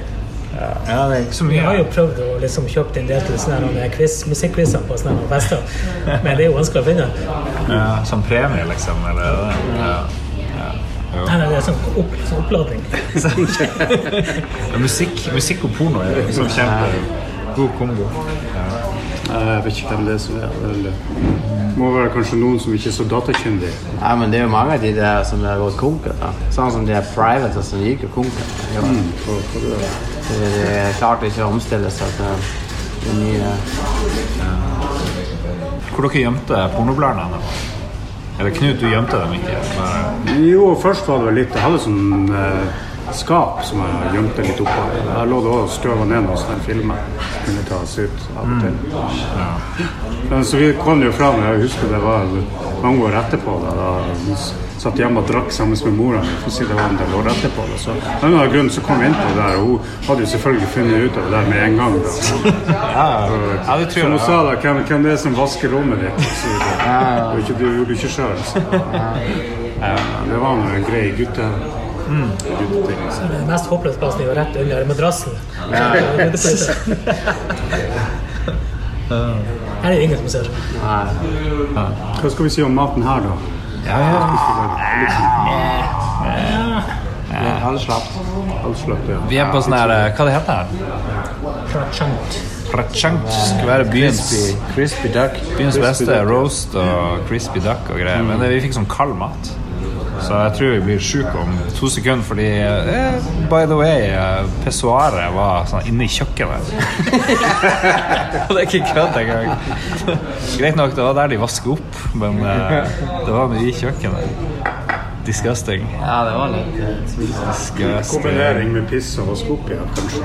Ja, det er ikke så Vi har jo prøvd å liksom kjøpe en del til sånne her quiz, musikkquizene på sånne fester, men det er jo vanskelig å finne. Ja, som premie, liksom? Eller er? Ja. Ja. Nei, nei, det er sånn, opp, sånn oppladning. Ja, musikk, musikk og porno er sånn kjempegod kombo. Jeg vet ikke hvem det er som er det må være kanskje noen som ikke er så datakyndige. Ja, men det er jo mange av de der som har gått konkert. da. Sånn som de er private, som gikk jo konkert. Ja. På, på det. Klarte ikke å omstille seg til det nye Hvor dere gjemte pornobladene? Eller Knut, du gjemte dem ikke? Bare- Jo, først var det vel litt Jeg hadde sånn eh, skap som jeg gjemte litt oppå. Der lå det støv støva ned hos den filmer som kunne tas ut av og til. Men så vi kom jo fram, jeg husker det var mange år etterpå, da, da satt hjemme og drakk sammen med mora mi, for å si det var en del år etterpå. Da. Så av en eller annen grunn så kom vi inn på det der, og hun hadde jo selvfølgelig funnet ut av det der med en gang. Da. Ja, ja, det tror jeg. Som hun sa da, hvem, hvem det er som vasker rommet ditt? Så, og ikke, du gjorde det ikke sjøl. Det var nå en grei gutte, Mm. Så. det mest håpløse plassen er jo rett under madrassen. Her er det ingen som ser. Hva skal vi si om maten her, da? Halvslapp, ja. Vi er på sånn her eh, Hva det heter det? Krachant. Prachank skal være byens, Crispy, crispy duck. byens beste roast og crispy duck og greier. Men det, vi fikk sånn kald mat. Så jeg tror vi blir syke om to sekunder, fordi eh, By the way, eh, pissoaret var sånn inne i kjøkkenet. Det er ikke kødd engang. Greit nok, det var der de vasker opp, men eh, det var i kjøkkenet. Disgusting. Ja, det var litt eh, Disgusting. Kombinering med piss og igjen, kanskje.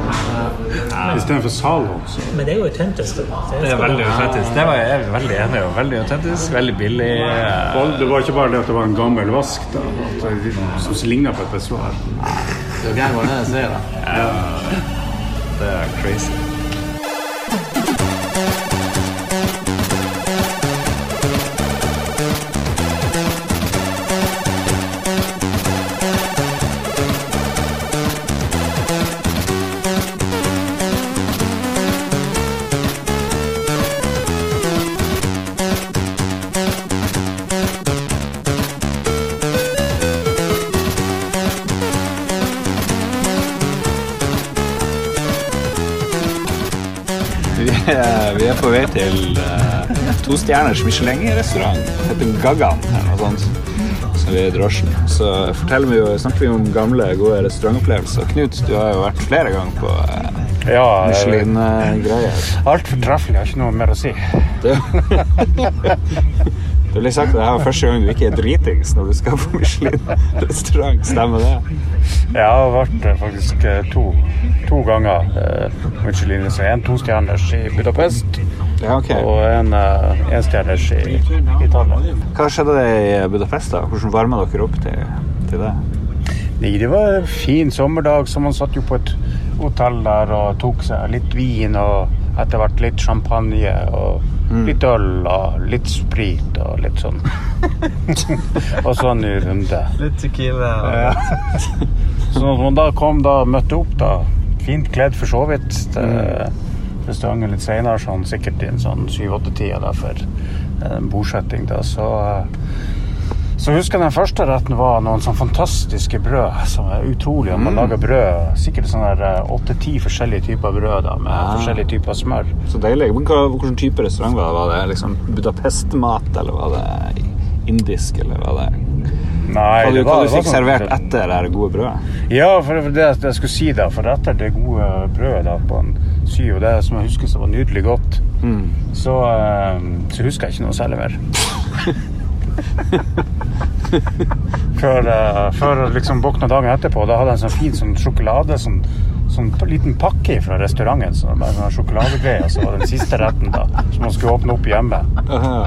Istedenfor Zalo. Så. Men det er jo autentisk. da. Det er veldig autentisk. Det var jeg veldig enig i. Veldig autentisk, veldig billig. eh, Det var ikke bare det at det var en gammel vask da, som ligna på et pissoar. Du kan gå ned og se, da. Det er crazy. Stjerners Michelin-restaurant. Heter Gaggan eller noe sånt. Så vi er i drosjen. Så vi jo, snakker vi om gamle, gode restaurantopplevelser. Knut, du har jo vært flere ganger på eh, Ja, Michelin-greier. alt fortreffelig. Har ikke noe mer å si. Det blir sagt at det her var første gang du ikke er dritings når du skal på Michelin-restaurant. Stemmer det? Jeg har vært eh, faktisk eh, to, to ganger Michelin. Så en tostjerners i Budapest Ja, okay. Og en uh, enstjerners i Italia. Hva skjedde i Budapest? da? Hvordan varma dere opp til, til det? Nei, det var en fin sommerdag, så man satt jo på et hotell der og tok seg litt vin og etter hvert litt champagne og litt øl og litt sprit og litt sånn. og så en ny runde. Litt tequila. Ja. så når man da kom da møtte opp, da, fint kledd for så vidt, til restauranten litt senere, sånn, sikkert i en sånn syv-åtte-tida da, for en bosetting. da, så så husker jeg den første retten var noen sånn fantastiske brød som er utrolig. Man lager brød, sikkert sånn åtte-ti forskjellige typer brød da, med ja. forskjellige typer smør. Så deilig. Men hvilken type restaurant var det? Var det liksom Budapest-mat, eller var det indisk, eller var det Nei, Hva du, var, hva du fikk sånn- servert etter det gode brødet? Ja, for det det jeg skulle si da, for etter det gode brødet da, på en syv, og det som jeg husker som var nydelig godt, så, eh, så husker jeg ikke noe særlig mer. før, eh, før liksom våkna dagen etterpå, da hadde jeg en sånn fin sånn sjokolade, sånn, sånn liten pakke fra restauranten, sånn, med sånn sjokoladegreier, så var det den siste retten da, som man skulle åpne opp hjemme. Aha,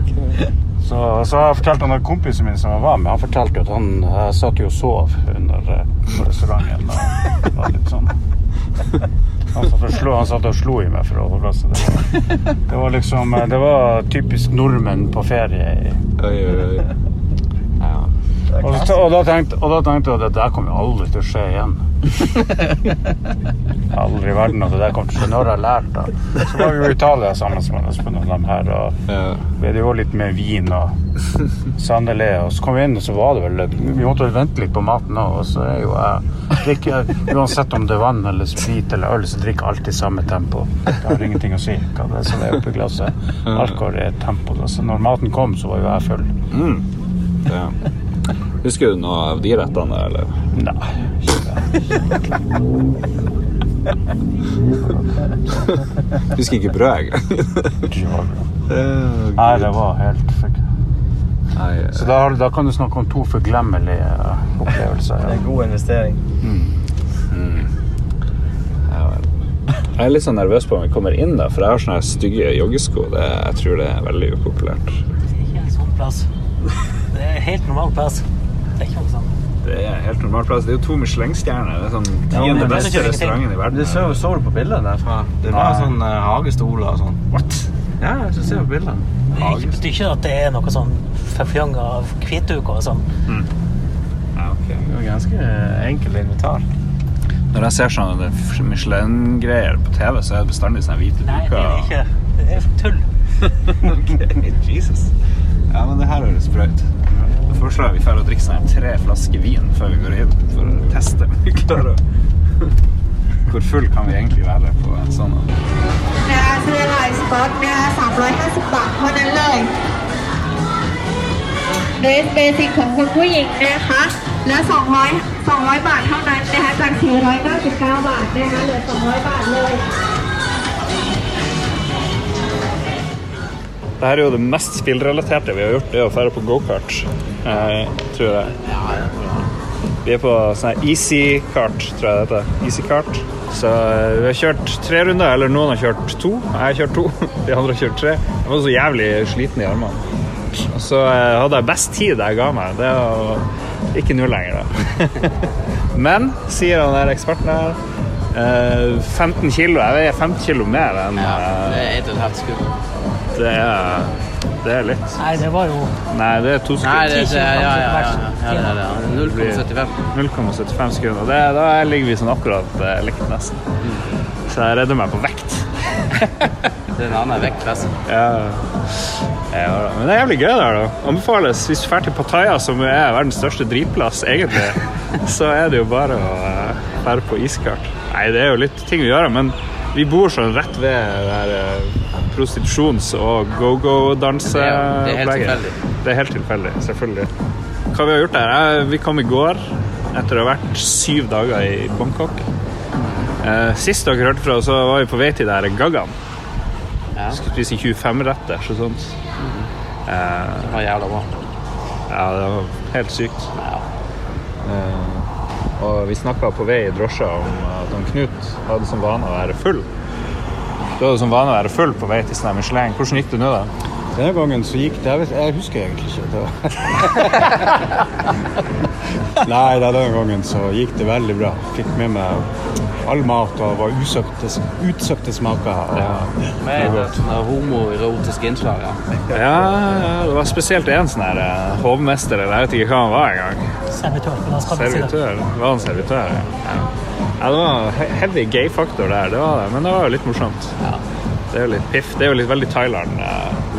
okay. Så, så jeg fortalte han kompisen min som jeg var med, han fortalte jo at han satt jo og sov under under restauranten. Og det var litt sånn han satt, slo, han satt og slo i meg for å holde seg. Det det var liksom eh, Det var typisk nordmenn på ferie. Oi, oi, oi. Og, så, og, da tenkte, og da tenkte jeg at det der kommer jo aldri til å skje igjen. Aldri i verden at det der kommer til å skje. Når har lært det? Så var vi jo i Italia sammen med Espen og dem her. og Ja. ble det jo litt mer vin og sandalé. Og så kom vi inn, og så var det vel Vi måtte vel vente litt på maten òg. Og så er jo jeg drikker, Uansett om det er vann eller sprit eller øl, så drikker jeg alltid samme tempo. Det har ingenting å si hva det er som er oppi glasset. Alkohol er tempo. Så når maten kom, så var jo jeg full. Mm. ja. Husker du noe av de rettene, der, eller? Nei. Husker ikke brød engang. det. Nei, det var helt fikk. Nei, Så da, da kan du snakke om to forglemmelige opplevelser. Det er en god investering. ja. Jeg er litt sånn nervøs på om vi kommer inn, da, for jeg har sånne stygge joggesko. Det, jeg tror det er veldig upopulært. Det er ikke en sånn plass. Det er en helt normal plass. Det er ikke noe. Det er en helt normal plass. Det er jo to Michelin-stjerner. Det er sånn Ja, tiende det er beste restauranten i verden. Du så, så du på bildet derfra? Det var sånn uh, hagestoler og sånn. What? Ja, du ser på bildet. Det betyr ikke at det er noe sånn fefjong av hvitduk og sånn. Ja, ok. Det var ganske enkel enkelt invitar. Når jeg ser sånne Michelin-greier på TV, så er det bestandig sånne hvite Nei, det er det ikke. Det er tull. Ok, Jesus. Ja, men det her høres bra ut. Foreslår vi får å drikke sånn tre flasker vin før vi går inn, for å teste om vi klarer å Hvor full kan vi egentlig være på en sånn en? นะคะเสื้อลายสก๊อตนะคะ350 บาทเท่านั้นเลยเดรสเบสิกของคุณผู้หญิงนะคะและ200 200 บาทเท่านั้นนะคะจาก 499 บาทนะคะเหลือ 200 บาทเลย Dette er jo det mest spillrelaterte vi har gjort, det er å dra på gokart. Eh, tror jeg. Vi er på sånn her easy-kart, tror jeg det heter. Easy-kart. Så eh, vi har kjørt tre runder, eller noen har kjørt to. Jeg har kjørt to, de andre har kjørt tre. Jeg var så jævlig sliten i armene. Og så eh, hadde jeg best tid jeg ga meg. Det er ikke nå lenger, da. Men, sier han der eksperten her, eh, 15 kilo. Jeg veier 15 kilo mer enn Ja, eh, det er et og et halvt skudd. Det er, det er litt. Nei, det var jo Nei, det er to Nei, det, det, ja, ja, ja, ja, ja, det er 0,75. 0,75 sekunder. Det, da ligger vi sånn akkurat eh, likt, nesten. Så jeg redder meg på vekt. Det er en annen vektklasse. Ja. Ja, da. men det er jævlig gøy der, da. Anbefales hvis du drar til Pattaya, som er verdens største drivplass, egentlig, så er det jo bare å være på iskart. Nei, det er jo litt ting å gjøre, men vi bor sånn rett ved det der eh, prostitusjons- og go-go-danseopplegget. Det det er helt tilfeldig. Det selvfølgelig. Hva vi har gjort der? Eh, Vi kom i går etter å ha vært syv dager i Bangkok. Eh, Sist dere hørte fra, så var vi på vei til der Gaggan. Ja, Skulle spise 25-retters og sånt. Eh, det var jævla bra. ja, det var helt sykt. Ja. Og vi snakka på vei i drosja om at han Knut hadde som vane å være full. Du hadde som vane å være full på vei til sånn Michelin. Hvordan gikk det nå, da? Denne gangen så gikk det Jeg, vet, jeg husker egentlig ikke. Det Nei, da, denne gangen så gikk det veldig bra. Fikk med meg all mat og var usøkte, utsøkte smaker. Og, Med et homoerotisk innslag. Ja. Ja, ja, det var spesielt en sånn her eh, hovmester, jeg vet ikke hva han var engang. Servitør. Servitør. Var han servitør? Ja. ja, det var he- heavy gay-faktor der, det var det. Men det var jo litt morsomt. Det er jo litt piff. Det er jo litt veldig Thailand,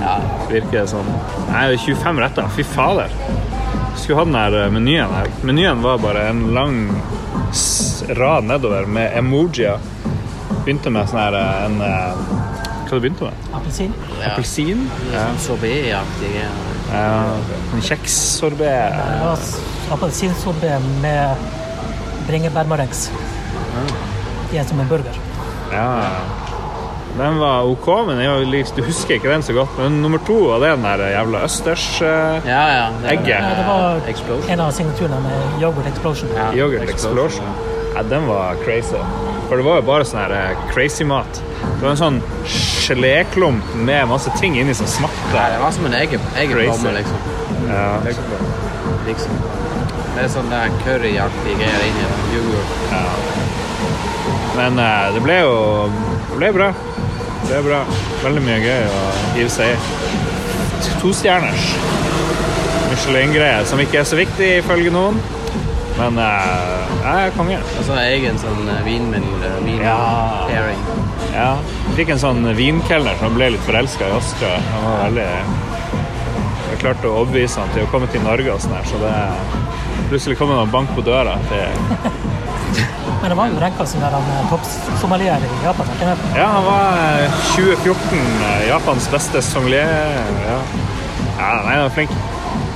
Ja. virker det som. Nei, det er 25 retter. Fy fader. Skulle ha den der eh, menyen her. Menyen var bare en lang rad nedover med emojier. Begynte med sånn her eh, en eh, Hva det begynte med? Appelsin. Appelsin? Ja. Sorbet-aktig. Ja. ja. En kjekssorbé. Det appelsinsorbé med bringebærmarengs. I en som en burger. Ja. Den var OK, men jeg, du husker ikke den så godt. Men nummer to var den der jævla østers eh, Ja, ja. Det. Ja, det var Explosion. en av signaturene med yoghurt explosion. Ja, Yoghurt Explosion. Ja, den var crazy. For det var jo bare sånn her eh, crazy mat. Det var en sånn geléklump med masse ting inni som Ja, det var som en egen, egen Crazy. bomme, liksom. Ja. liksom. Med sånn der curryaktige greier inni yoghurt. Yoghurt. Men eh, det ble jo det ble bra. Det ble bra. Veldig mye gøy å hive seg i. Tostjerners Michelin-greie, som ikke er så viktig ifølge noen. Men eh, jeg er konge. Og så egen sånn eh, vinmeny. eh, Vin Ja. pairing. Ja. Jeg fikk en sånn vinkelner som ble litt forelska i oss, tror jeg. Han var veldig Jeg klarte å overbevise han til å komme til Norge og sånn her, så det Plutselig kom det noen bank på døra til Men det var jo renka som eh, toppsommelier i Japan. er ikke det? Ja, han var eh, 2014 eh, Japans beste sommelier. Ja. ja, nei, han var flink.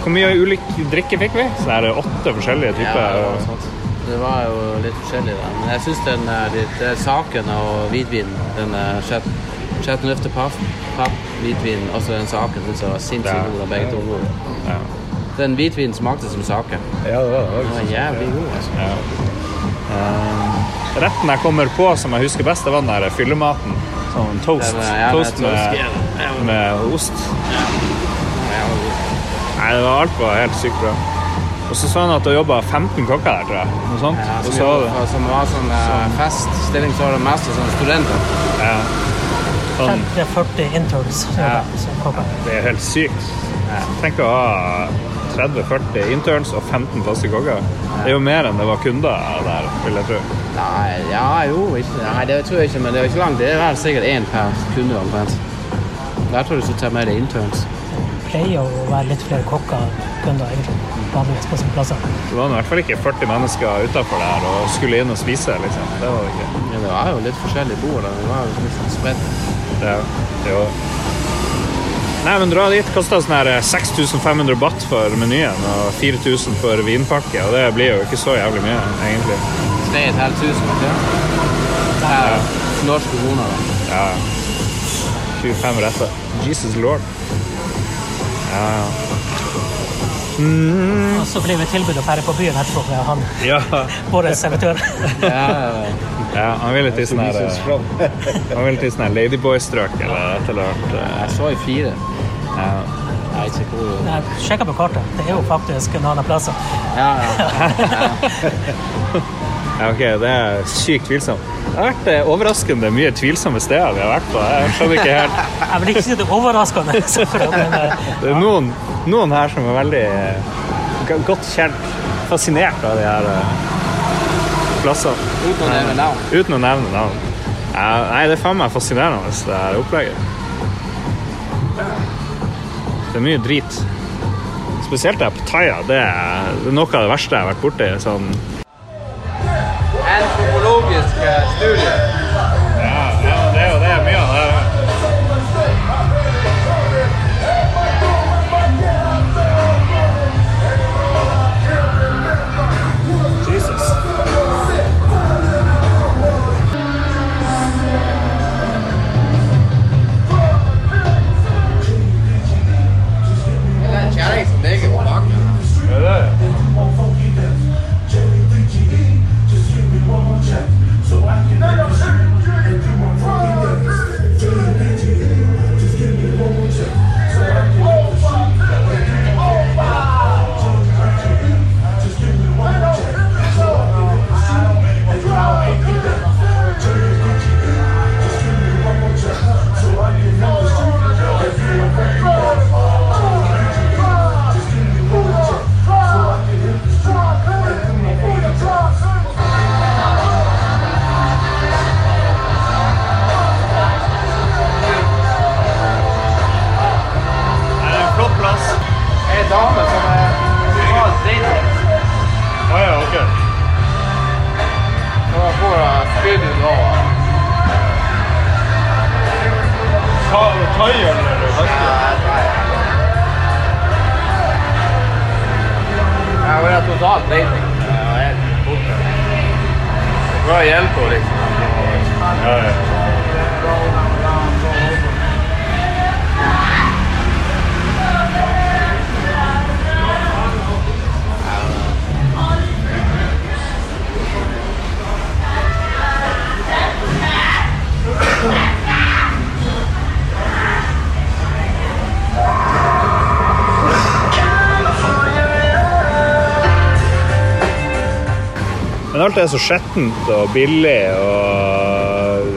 Hvor mye ulik drikke fikk vi? Så er det åtte forskjellige Ja, typer. det var. Det var jo litt forskjellig, da. Men jeg syns den er litt, eh, saken og hvitvinen, den eh, Chat Chateauneuf de Paff, papp, hvitvin, også den saken, syns jeg var sinnssykt god. av Begge to. Ja. Den hvitvinen smakte som sake. Ja, det var Den var jævlig god, altså. Ja. Eh, retten jeg kommer på som jeg husker best, det var den der fyllematen. Sånn toast. Den, ja, toast med med, ja. Ja. med ost. Jævlig. Nei, det var, alt var helt sykt bra. Og så sa han at det jobba 15 kokker der, tror jeg. Noe sånt. Ja, som, så var som var sånn eh, fest stilling, så var det mest sånn studenter. ja. sånn, 30-40 interns som Ja. som kokker. det er helt sykt. Tenk å ha 30-40 interns og 15 faste kokker. Det er jo mer enn det var kunder der, vil jeg tro. Nei, ja, jo, ikke, nei, det tror jeg ikke, men det er ikke langt. Det er vel sikkert én per kunde omtrent. Der tror jeg du skal ta med deg interns. Det pleier å være litt flere kokker enn kunder egentlig, vanligvis på sine plasser. Det var i hvert fall ikke 40 mennesker utafor der og skulle inn og spise. liksom. Det var det ikke. Ja, det var jo litt forskjellige bord. da. Det var jo sånn spredt. Ja, jo. Nei, men dra dit. Kosta sånn 6500 baht for menyen og 4000 for vinpakke. Og det blir jo ikke så jævlig mye, egentlig. 3500, ja. Det er norske kroner, da. Ja. 25 retter. Jesus lord. Ja, ja. Og så blir vi tilbudt å dra på byen etterpå med han, Ja, vår servitør. Ja, ja, ja han ville til sånn her Han ville til sånn her Ladyboy-strøk eller et eller annet. Jeg så i fire. Ja. Jeg er ikke hvor Nei, sjekka på kartet. Det er jo faktisk en annen plass. Ja, ja. Ja, ok, det er sykt tvilsomt. Det har vært eh, overraskende mye tvilsomme steder vi har vært på. Jeg skjønner ikke helt. Jeg vil ikke si det er overraskende, men eh, Det er noen, noen her som er veldig eh, godt kjent, fascinert av de her plassene. Uten å nevne navn. Uten å nevne navn. Ja, nei, det er faen meg fascinerende, det her opplegget. Det er mye drit. Spesielt på Thaia, Det er, det noe av det verste jeg har vært borti. Sånn, Antropologisk studie. Thaiøl eller husky? Jeg var totalt breiting. Jeg var helt borte. Bra hjelp på, liksom. Ja, ja. Men alt er så skjettent og billig og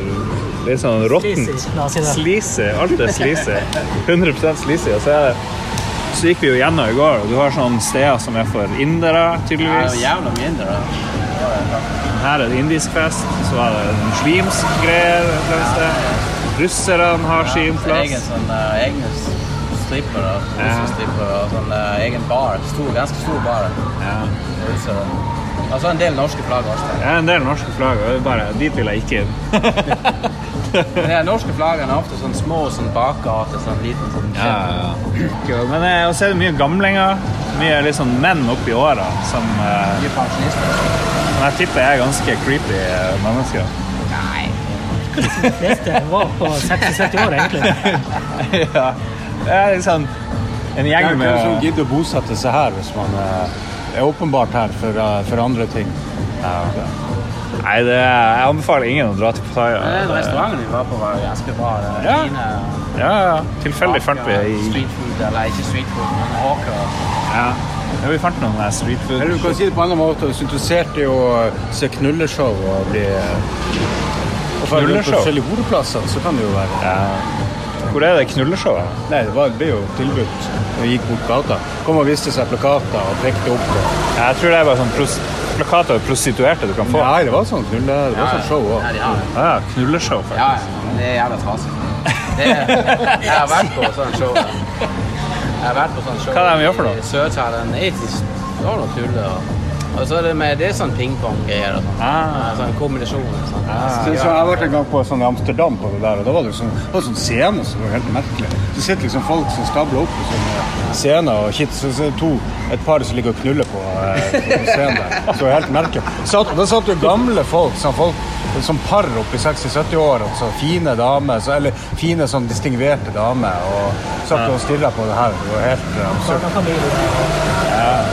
litt sånn råttent. Sleazy. Alt er sleazy. 100 sleazy. Og så, er det, så gikk vi jo gjennom i går, og du har sånne steder som er for indere, Det er tydeligvis. Ja, jævla mye indere. Her er det indisk fest, så var det muslimsk greier et eller annet sted. Russerne har sin Egen plass. sånn uh, egne strippere, russestrippere og sånn uh, egen bar. Stor, ganske stor bar. Ja. Russere. Altså en del norske flagg også. Det er en del norske flagg, og det bare, dit vil jeg ikke inn. Men de norske flaggene er ofte sånn små sånn bakgate, sånn liten sånn Ja, Men eh, og så er det mye gamlinger. Mye liksom menn oppi åra som, Mye uh, pensjonister. som jeg tipper er ganske creepy mennesker. Nei. De fleste var på 60-70 år, egentlig. ja. Det er liksom en gjeng Hvem med som gidder å bosette seg her hvis man eh, er åpenbart her for, eh, for andre ting? Nei, det, jeg anbefaler ingen å dra til Pattaya. Den restauranten vi var på, var ganske bra. Er Ja. fine Ja, ja. Tilfeldig fant vi i Street food, eller ikke street food, men hawker. ja. ja, vi fant noen der street food. Eller du kan si det på en annen måte. Hvis du ser i å se knulleshow og bli Knulleshow? på forskjellige hodeplasser, så kan det jo være Ja. Hvor er det knulleshowet? Nei, det var, det ble jo tilbudt vi gikk bort gata. Kom og viste seg plakater og pekte opp. Og... Jeg tror det er bare sånn pros plakater av prostituerte du kan få. Nei, det var sånn knulle... Det var sånn show Ja, òg. Ja. Ja, knulleshow, faktisk. ja, men det er jævla trasig. Jeg har vært på sånn show. Jeg har vært på sånn show Hva er det de gjør for noe? i Sør-Thailand. Etisk. Det var noe tull. Og, og så er det med Det er sånn pingpong-greier. og Sånn. Ah. Sånn kombinasjon. Sånn. Så, så jeg har vært en gang på sånn Amsterdam på det der, og da var det sånn, det var sånn scene som var helt merkelig. Det sitter liksom folk som stabler opp på sånne scener, og shit, så, så er det to, et par som ligger og knuller på, eh, på scenen der. Så helt merkelig. Så, da satt jo gamle folk, sånn folk som par opp i 60-70 år, altså fine damer, så, eller fine sånn distingverte damer, og satt og stirra på det her. Det var helt eh, absurd. Ja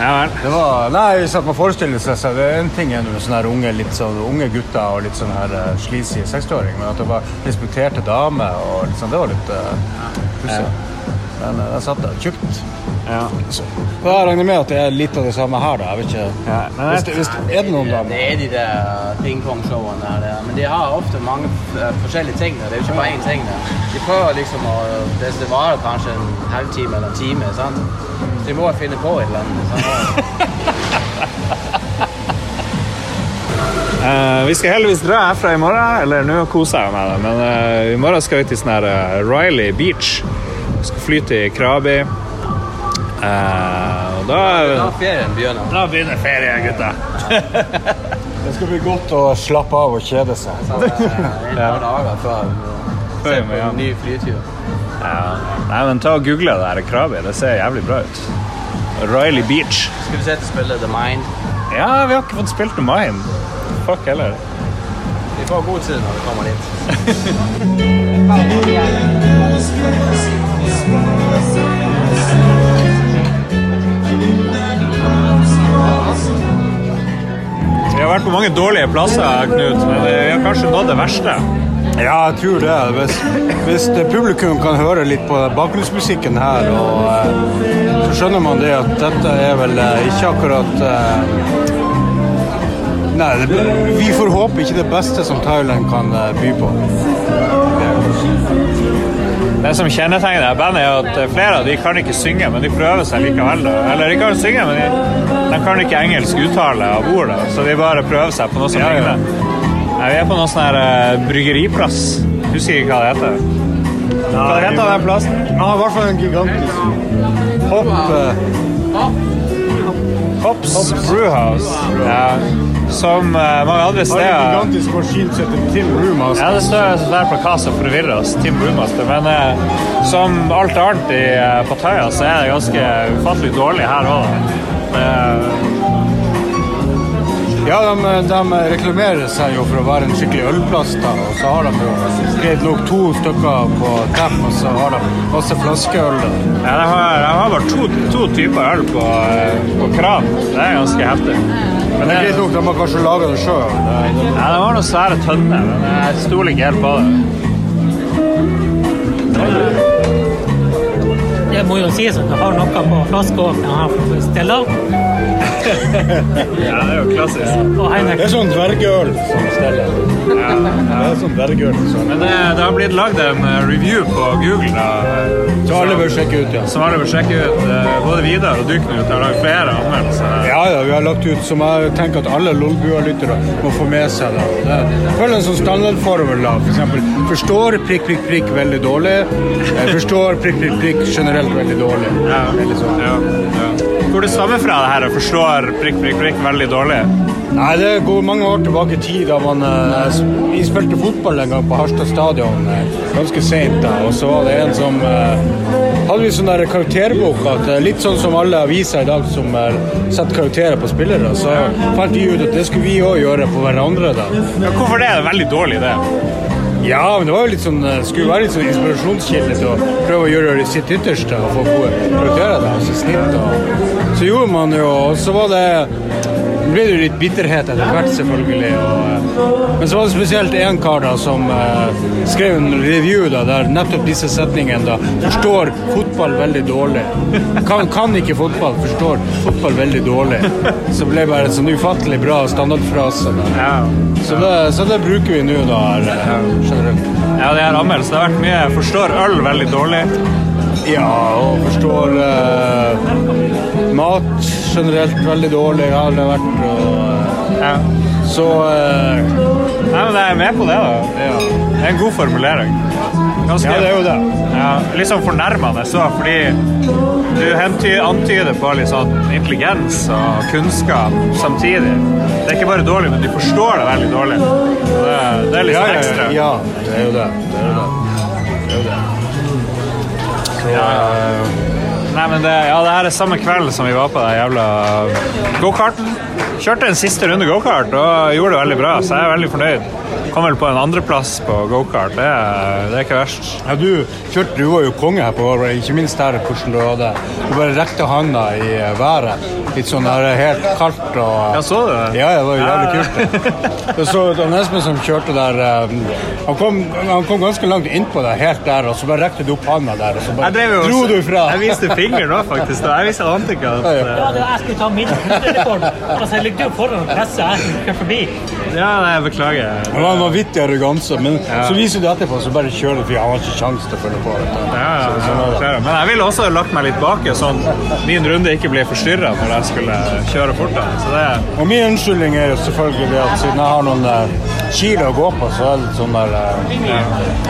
vel. Det var, nei, hvis at man forestiller seg seg, det er en ting er med sånne her unge, litt sånn, unge gutter og litt sånn her uh, sleazy 60-åring, men at det var respekterte damer og litt sånn, det var litt uh, pussig. Men uh, den satt der tjukt. Ja. Da regner jeg med at det er litt av det samme her, da. Jeg vet ikke. Ja, men Hvis, det, hvis er det noen Det er de der pingpongshowene der. er- Men de har ofte mange eh, forskjellige ting. der. Det er jo ikke bare én ting. der. De prøver liksom å Det, det varer kanskje en halvtime eller en time. sant? Så de må finne på et eller annet. Eh, vi skal heldigvis dra herfra i morgen, eller nå koser jeg meg med det, men uh, i morgen skal vi til sånn her uh, Riley Beach. Vi skal fly til Krabi. Og da, Da ferien begynner. da begynner ferien, gutta. Det skal bli godt å slappe av og kjede seg. Så, uh, En par dager før vi på en ny flytur. Ja. Nei, men ta og Google det her kravet. Det ser jævlig bra ut. Riley Beach. Skal vi se til spillet The Mind? Ja, vi har ikke fått spilt The Mind. Fuck heller. Vi får god tid når vi kommer dit. Vi har vært på mange dårlige plasser, Knut, men vi har kanskje nådd det verste. Ja, jeg tror det. Hvis, hvis publikum kan høre litt på bakgrunnsmusikken her, og, eh, så skjønner man det at dette er vel eh, ikke akkurat eh, Nei, det, vi får håpe ikke det beste som Thailand kan by på. Det som kjennetegner det bandet, er at flere av de kan ikke synge, men de prøver seg likevel. Eller de kan synge, men de, de kan ikke engelsk uttale av ordet, så de bare prøver seg på noe som Ja. Nei, vi er på noe sånn her eh, bryggeriplass. Husker ikke hva det heter. Hva det heter den plassen? Ja, i hvert fall en gigantisk hopp. Hopps Hops Brewhouse. Ja. som uh, mange andre steder Har en gigantisk maskin som heter Tim Brewmaster. Ja, det står der på kassa for å forvirre oss, Tim Brewmaster. Men uh, som alt annet i eh, Pattaya, så er det ganske ufattelig dårlig her òg. Ja, de, de reklamerer seg jo for å være en skikkelig ølplass, da, og så har de jo skrevet nok to stykker på tepp, og så har de masse flaskeøl. da. Ja, de har, de har bare to, to typer øl på, eh, på kran. Det er ganske heftig. Men Men det er greit nok, de har kanskje laga det sjøl. ja, det var noen svære tønner, men jeg stoler ikke helt på det. Det må jo sies at du har noe på her fra Stella Ja, det er jo klassisk. Det er sånn dvergøl som steller. Ja, Det er sånn dvergøl. Så. Men det, det har blitt lagd en eh, review på Google da, så alle bør sjekke ut, ja. som alle bør sjekke ut. Eh, Både Vidar og Duknut har lagd flere anmeldelser. Ja, ja, vi har lagt ut som jeg tenker at alle Lolbua-lyttere må få med seg. da. Det Følg en sånn standardformel. da. For eksempel, forstår prikk, prikk, prikk veldig dårlig. Eh, Forstår prikk, prikk, prikk generelt veldig dårlig. Ja. Veldig sånn. Ja, ja. Hvor det stammer fra det her, og forstår prikk, prikk, prikk veldig dårlig. Nei, det går mange år tilbake i tid da man eh, Vi spilte fotball en gang på Harstad stadion eh, ganske seint. Og så var det en som eh, hadde vi sånn der karakterbok at eh, litt sånn som alle aviser i dag som eh, setter karakterer på spillere, så fant vi ut at det skulle vi òg gjøre på hverandre. da. Ja, hvorfor det er det veldig dårlig, det? Ja, men det var jo litt sånn, det skulle være litt sånn inspirasjonskilde til å prøve å gjøre sitt ytterste og få gode karakterer. da, altså snitt og Så gjorde man jo, og så var det det ble det jo litt bitterhet etter hvert, selvfølgelig. Og, eh, men så var det spesielt én kar da som eh, skrev en review da, der nettopp disse setningene da forstår fotball veldig dårlig. Kan, kan ikke fotball, forstår fotball veldig dårlig. Så ble det bare en sånn ufattelig bra standardfrase. Da. Ja. Så det, så det bruker vi nå, da. her, eh, generelt. Ja, det er anmeldelse. Det har vært mye 'forstår øl veldig dårlig'. Ja, og forstår eh, mat generelt veldig dårlig, har aldri vært. Og, eh, Ja. så eh, Nei, men jeg er med på det, da. ja. Det er en god formulering. Ganske, ja, det er jo det. Ja, litt sånn fornærmende så, fordi du antyder på litt sånn intelligens og kunnskap samtidig. Det er ikke bare dårlig, men du forstår det veldig dårlig. Det, det er litt Ja, sånn ja, ekstra. ja, det er jo det. Det er jo det. det, er jo det. Så, Ja, Nei, men det, ja, det er samme kveld som vi var på den jævla gokarten. Kjørte en siste runde gokart og gjorde det veldig bra, så jeg er veldig fornøyd. Kom vel på en andreplass på gokart. Det, er- det er ikke verst. ja, du, kjørte, du var jo konge her på året, ikke minst her hvordan du hadde Du bare rekte handa i eh, været. Litt sånn der helt kaldt og Ja, så du det? Ja, det var jo jævlig kult. det. Jeg så Dan Espen som kjørte der eh, han kom, han kom ganske langt innpå deg, helt der, og så bare rekte du opp handa der, og så bare Jeg jo dro også- du fra. Jeg viste fingeren nå, faktisk. Da. Jeg visste ante ikke at Ja, ja. eh, Ja, det var jeg skulle ta min rekord. Ligger jo foran og presser, jeg kjører forbi. Ja, nei, jeg beklager. Det var en vanvittig arroganse, men så viser du etterpå, så bare kjører du, for jeg har ikke sjanse til å følge på. Vet. Ja, ja, Så- det. ja. Men jeg ville også lagt meg litt bak, sånn min runde ikke blir forstyrra når jeg skulle kjøre fort. Så det Og min unnskyldning er jo selvfølgelig at siden jeg har noen eh, kilo å gå på, så er det litt sånn der ja.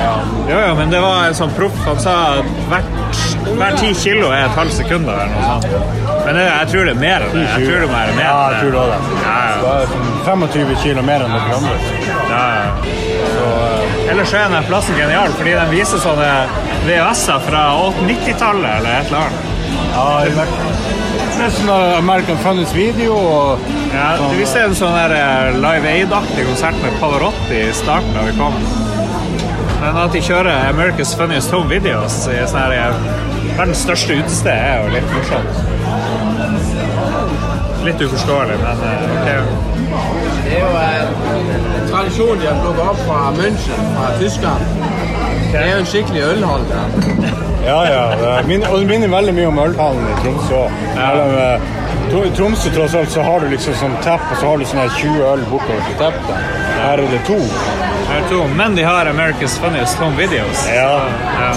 ja. Jo, jo, men det var en sånn proff. Han sa at hvert, hver ti kilo er et halvt sekund eller noe sånt. Men det, jeg tror det er mer enn det. Jeg tror det mer enn mer. Ja, jeg tror det det. Ja, ja. Det er sånn 25 kilo mer enn dere andre. Ja, ja. Ellers så er denne plassen genial, fordi den viser sånne VHS-er fra 90-tallet eller et eller annet. Ja, det er vært- er sånn eh, American Funniest Video og Ja, vi ser en sånn der eh, Live Aid-aktig konsert med Pavarotti i starten da vi kom. Men at de kjører America's Funniest Home Videos i sånn her eh, verdens største utested, er jo litt morsomt. Litt uforståelig, men eh, ok. Det er jo en tradisjon de har plukket opp fra München, fra Tyskland. Det er jo en skikkelig ølhall der. Ja, ja. det minner, Og det minner veldig mye om ølhallen i Tromsø. Eh, I Tromsø tross alt så har du liksom sånn tepp, og så har du sånne 20 øl bortover til teppet. Her er det to. Her er to, men de har America's Funniest Home Videos. Ja. Ja.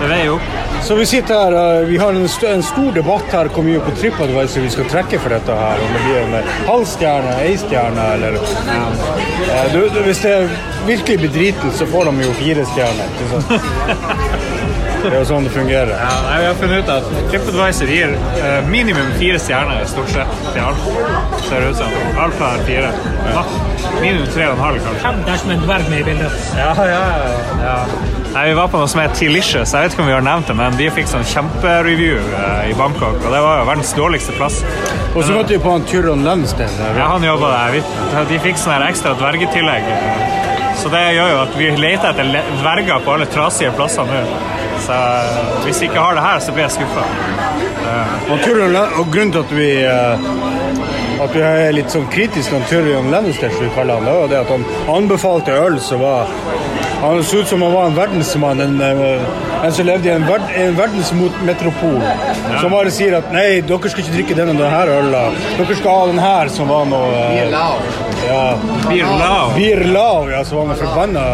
Det veier jo opp. Så vi sitter her, eh, vi har en, st en stor debatt her hvor mye på TripAdvisor vi skal trekke for dette her. Om det blir en halv stjerne, ei stjerne eller ja. du, du, Hvis det er virkelig bedritent, så får de jo fire stjerner. ikke sant? Det er jo sånn det fungerer. Ja, nei, vi har funnet ut at TripAdvisor gir eh, minimum fire stjerner stort sett til alt. Ser det ut som. Alfa er fire. Ja. minimum tre og en halv, kanskje. Fem dersom en dverg med i bildet. Ja, ja, ja. Nei, Vi var på noe som het Tealicious. Jeg vet ikke om vi har nevnt det, men de fikk sånn kjempereview eh, i Bangkok, og det var jo verdens dårligste plass. Og så møtte vi på han Tyron Lundsten. Ja, han jobba der. Vi- De fikk sånn her ekstra dvergetillegg. Så det gjør jo at vi leter etter le- dverger på alle trasige plasser nå. Så eh, hvis vi ikke har det her, så blir jeg skuffa. Og, Tyrion og grunnen til at vi eh, at vi er litt sånn kritisk til Tyrion Lannister, som vi kaller han, det det at han anbefalte øl som var Han så ut som han var en verdensmann, en, eh, en som levde i en, verd, en verdensmetropol. Som bare sier at nei, dere skal ikke drikke denne, denne ølen. Dere skal ha den her, som var noe eh, Ja, Beer Lao. Ja, som var noe forbanna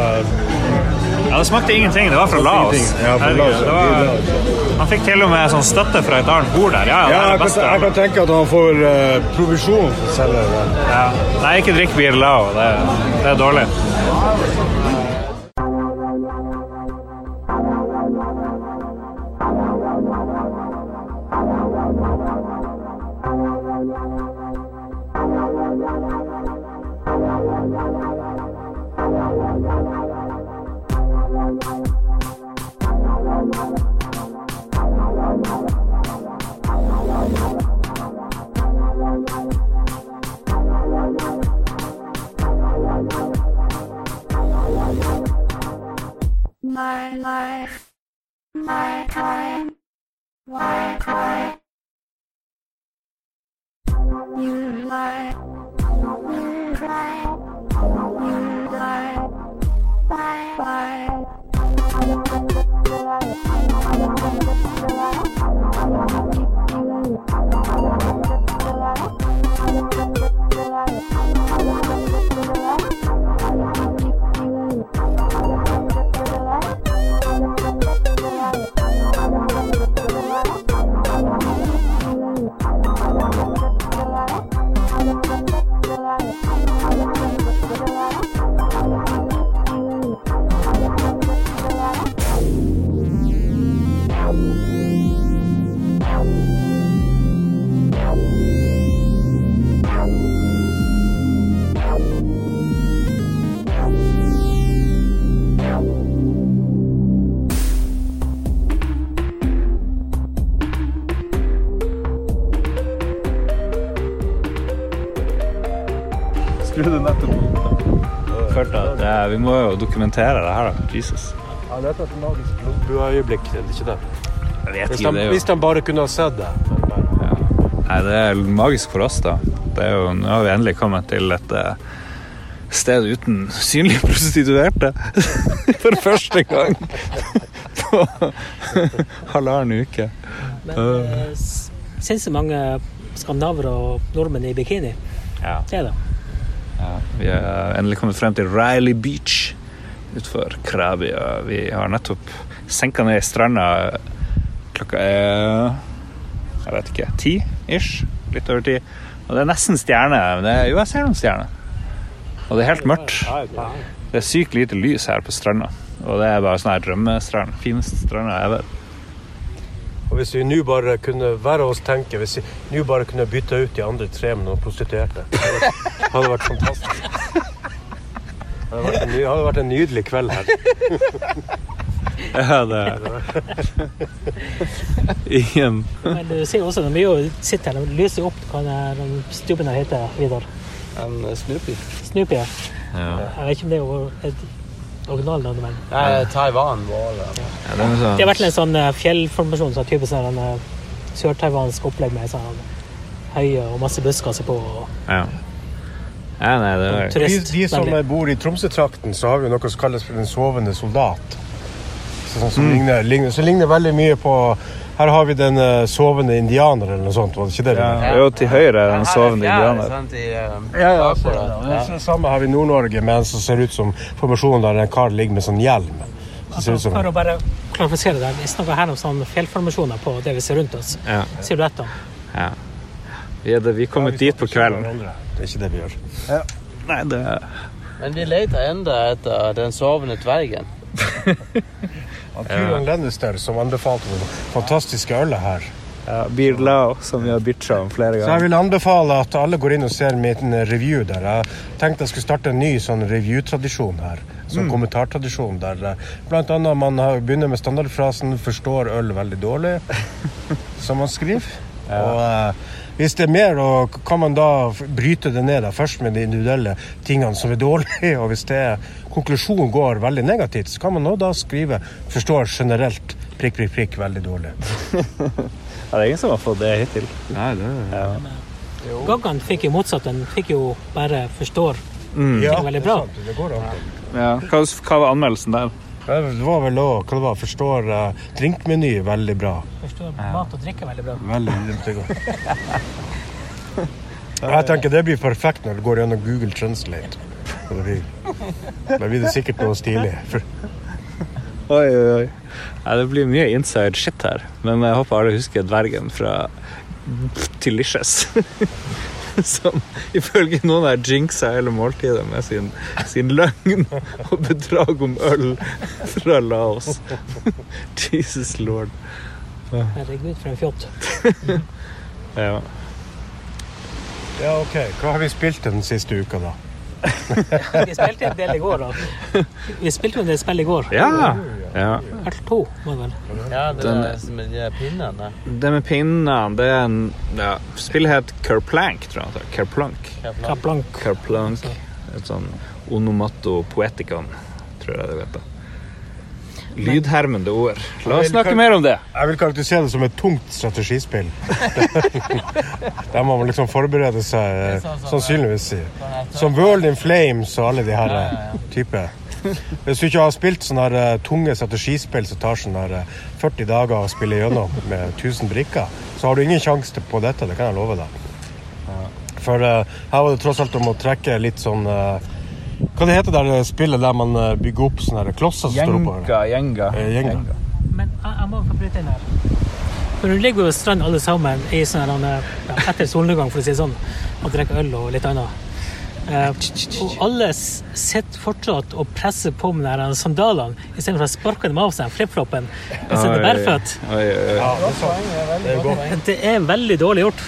Ja, det smakte ingenting. Det var fra Laos. Ja, fra Laos, det var, han fikk til og med sånn støtte fra et annet bord der. Ja, Ja, jeg kan, jeg kan tenke at han får uh, provisjon for å selge det. Ja. Nei, ikke drikk Beer Lao. Det, det er dårlig. Vi må jo dokumentere det her, da. Jesus. Ja, dette er et magisk Lombu-øyeblikk, er det ikke det? Jeg vet Hvis ikke, de, det jo hvis de bare kunne ha sett det. Ja. Nei, det er magisk for oss, da. Det er jo, nå har vi endelig kommet til et eh, sted uten synlige prostituerte. For første gang på halvannen uke. Men uh, sinnssykt mange skandinaver og nordmenn i bikini. Ja. Det er det. Ja, vi er endelig kommet frem til Riley Beach Krabi. Vi har nettopp senka ned i stranda. Klokka er jeg vet ikke ti ish. Litt over ti. Og det er nesten stjerne. Men det er, jo, jeg ser noen stjerner. Og det er helt mørkt. Det er sykt lite lys her på stranda. Og det er bare sånn her drømmestrand. Fineste stranda jeg vet. og hvis vi nå bare kunne være oss tenke, hvis vi nå bare kunne bytte ut de andre tre med noen prostituerte, det hadde vært fantastisk. Det vært en, ny, hadde vært en nydelig kveld her. Ja, det Igjen. Men du ser også, det er jo sitter her, de lyser opp hva den stubben her heter, Vidar. En Snoopy. Snoopy. ja. ja. Jeg vet ikke om det er et originalnavn, men Nei, Taiwan var det. Ja, det er sånn- det har vært en sånn fjellformasjon fjellformasjon, så typisk sånn eh, sør-taiwansk opplegg med sånn høye og masse busker på. Og Ja. Ja, nei, det er De, de som veldig. bor i Tromsø-trakten, så har vi noe som kalles for den sovende soldat. Så, sånn som Mm. ligner, ligner, så ligner veldig mye på Her har vi den uh, sovende indianer, eller noe sånt. Var det ikke det? ja. Jo, til høyre er den sovende indianer. Um, Ja, ja, så, det. ja. Det samme har vi i Nord-Norge, med en som ser ut som formasjonen der en kar ligger med sånn hjelm. Som, For å bare klarifisere det, vi snakker her om sånne fjellformasjoner på det vi ser rundt oss. Ja. Silhuetter. ja. Vi er, det, vi er kommet dit på kvelden. Det er ikke det vi gjør. Nei, det Men vi leter enda etter den sovende dvergen. Tyrion Lannister som anbefalte det fantastiske ølet her. Ja, Beer Lao, som vi har bitcha om flere ganger. Så jeg vil anbefale at alle går inn og ser min review der. Jeg tenkte jeg skulle starte en ny sånn review-tradisjon her. Sånn kommentartradisjon der eh, blant annet man begynner med standardfrasen 'forstår øl veldig dårlig', som man skriver. Og eh, hvis det er mer, og kan man da bryte det ned da, først med de individuelle tingene som er dårlige, og hvis det er, konklusjonen går veldig negativt, så kan man nå da skrive 'forstår generelt prikk, prikk, prikk veldig dårlig'. Ja, det er ingen som har fått det hittil. Nei, det Ja. Gaggan fikk jo motsatt. Den fikk jo bare 'forstår'. ja, veldig det er bra. sant, Det går an. Ja. Hva, hva var anmeldelsen der? Det var vel òg hva det var, forstår uh, drinkmeny veldig bra. Forstår mat og drikke veldig bra. Veldig godt. Jeg tenker det blir perfekt når du går gjennom Google Translate. Da blir, da blir det sikkert noe stilig. For, Oi, oi, oi. Ja, det blir mye inside shit her. Men jeg håper alle husker dvergen fra Delicious. Som ifølge noen har jinxa hele måltidet med sin, sin løgn og bedrag om øl fra Laos. Jesus lord. Herregud, for en fjott. Ja. ja, OK. Hva har vi spilt den siste uka, da? Vi spilte en del i går, da. Vi spilte jo en del spill i går. ja. Ja. L2, må det vel. Ja, det Den- er med de pinnene. Det med pinnene, det er en ja, Spillet het Kerplank, tror jeg. Kerplank. Kerplank. Kerplank. Et sånn onomato poeticon, tror jeg det heter. Lydhermende ord. La oss snakke mer om det. Jeg vil karakterisere det som et tungt strategispill. Der må man liksom forberede seg, eh, sannsynligvis. Som World in Flames og alle de her eh, type. Hvis du ikke har spilt sånne her, eh, tunge strategispill som tar sånn her, eh, 40 dager å spille gjennom med 1000 brikker, så har du ingen sjanse på dette, det kan jeg love deg. For uh, her var det tross alt om å trekke litt sånn uh, Hva det heter det spillet der man bygger opp sånne her klosser oppover? gjenga. Eh, gjenga. Men jeg, jeg må bryte inn her. For hun ligger jo strand alle sammen i sånn her, ja, etter solnedgang, for å si det sånn, og drikker øl og litt annet. Eh, og alle sitter fortsatt og presser på med de her sandalene istedenfor å sparke dem av seg flipfloppen mens det er bærføtt. Det er veldig dårlig gjort.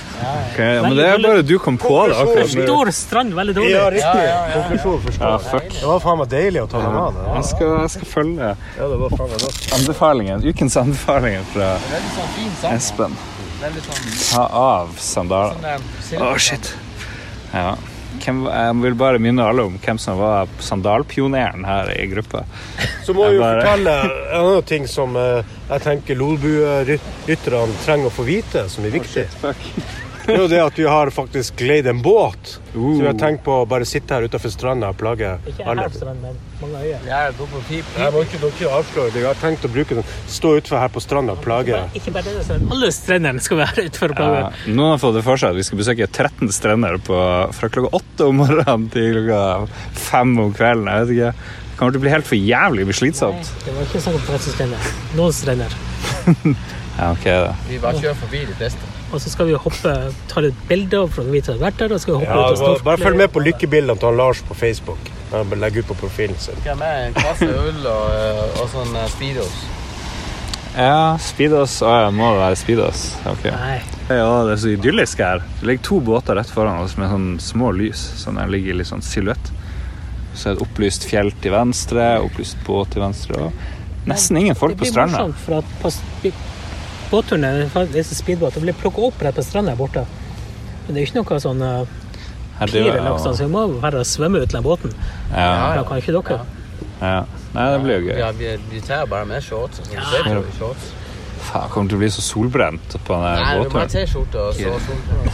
Okay, ja, men det er bare du kom på det akkurat nå. Stor strand, veldig dårlig. Ja, riktig. Konklusjon Ja, forstår. fuck. Det var faen meg deilig å ta dem av. Jeg skal, jeg skal følge Ja, det var faen meg anbefalingen, ukens anbefalinger fra sånn. Espen. Sånn, Ta av sandalene. sånn Å, shit. Ja. Hvem, jeg vil bare minne alle om hvem som var sandalpioneren her i gruppa. Så må Jeg vi jo bare- fortelle en annen ting som eh, jeg tenker lolbuerytterne trenger å få vite, som er viktig. Det er jo det at vi har faktisk leid en båt. Så vi har tenkt på å bare sitte her utenfor stranda og plage Ikke alle. her strand, men mange øyer. Jeg går på pip. Jeg må ikke, dere avsløre det. Jeg har tenkt å bruke den, stå utenfor her på stranda og plage. Ikke bare det, stranden, alle strendene skal være utenfor Ja, plagget. noen har fått det for seg at vi skal besøke 13 strender på, fra klokka 8 om morgenen til klokka 5 om kvelden. Jeg vet ikke. Det kommer til å bli helt for jævlig slitsomt. Det var ikke snakk om 13 strender. Noen strender. Ja, ok da. Vi bare kjører forbi de fleste. Og så skal vi hoppe, ta litt bilder for å vite at vi har vært der. Og så skal vi hoppe Ja, ut og bare, bare følg med på lykkebildene til han Lars på Facebook. Legger ut på profilen sin. Hvem er en kasse øl og, eh, og sånn eh, Speedos. Ja, Speedos. Å ja, må det være Speedos? Ok. Nei. Ja, det er så idyllisk her. Det ligger to båter rett foran oss med sånn små lys. Sånn der ligger i litt sånn silhuett. Så er det opplyst fjell til venstre, opplyst båt til venstre. Og nesten ingen folk på Det blir morsomt, for at på disse båtturen er faktisk speedbåt. Det blir plukket opp rett på stranda borte. Men det er jo ikke noe sånn Her pir eller noe sånt, så vi må bare svømme ut til den båten. Ja, Da kan ikke dere. ja. Nei, det blir jo gøy. Ja, vi, vi tar bare med shorts. og. Så ser vi shorts. Faen, kommer til å bli så solbrent på den Nei. T-skjorte og så.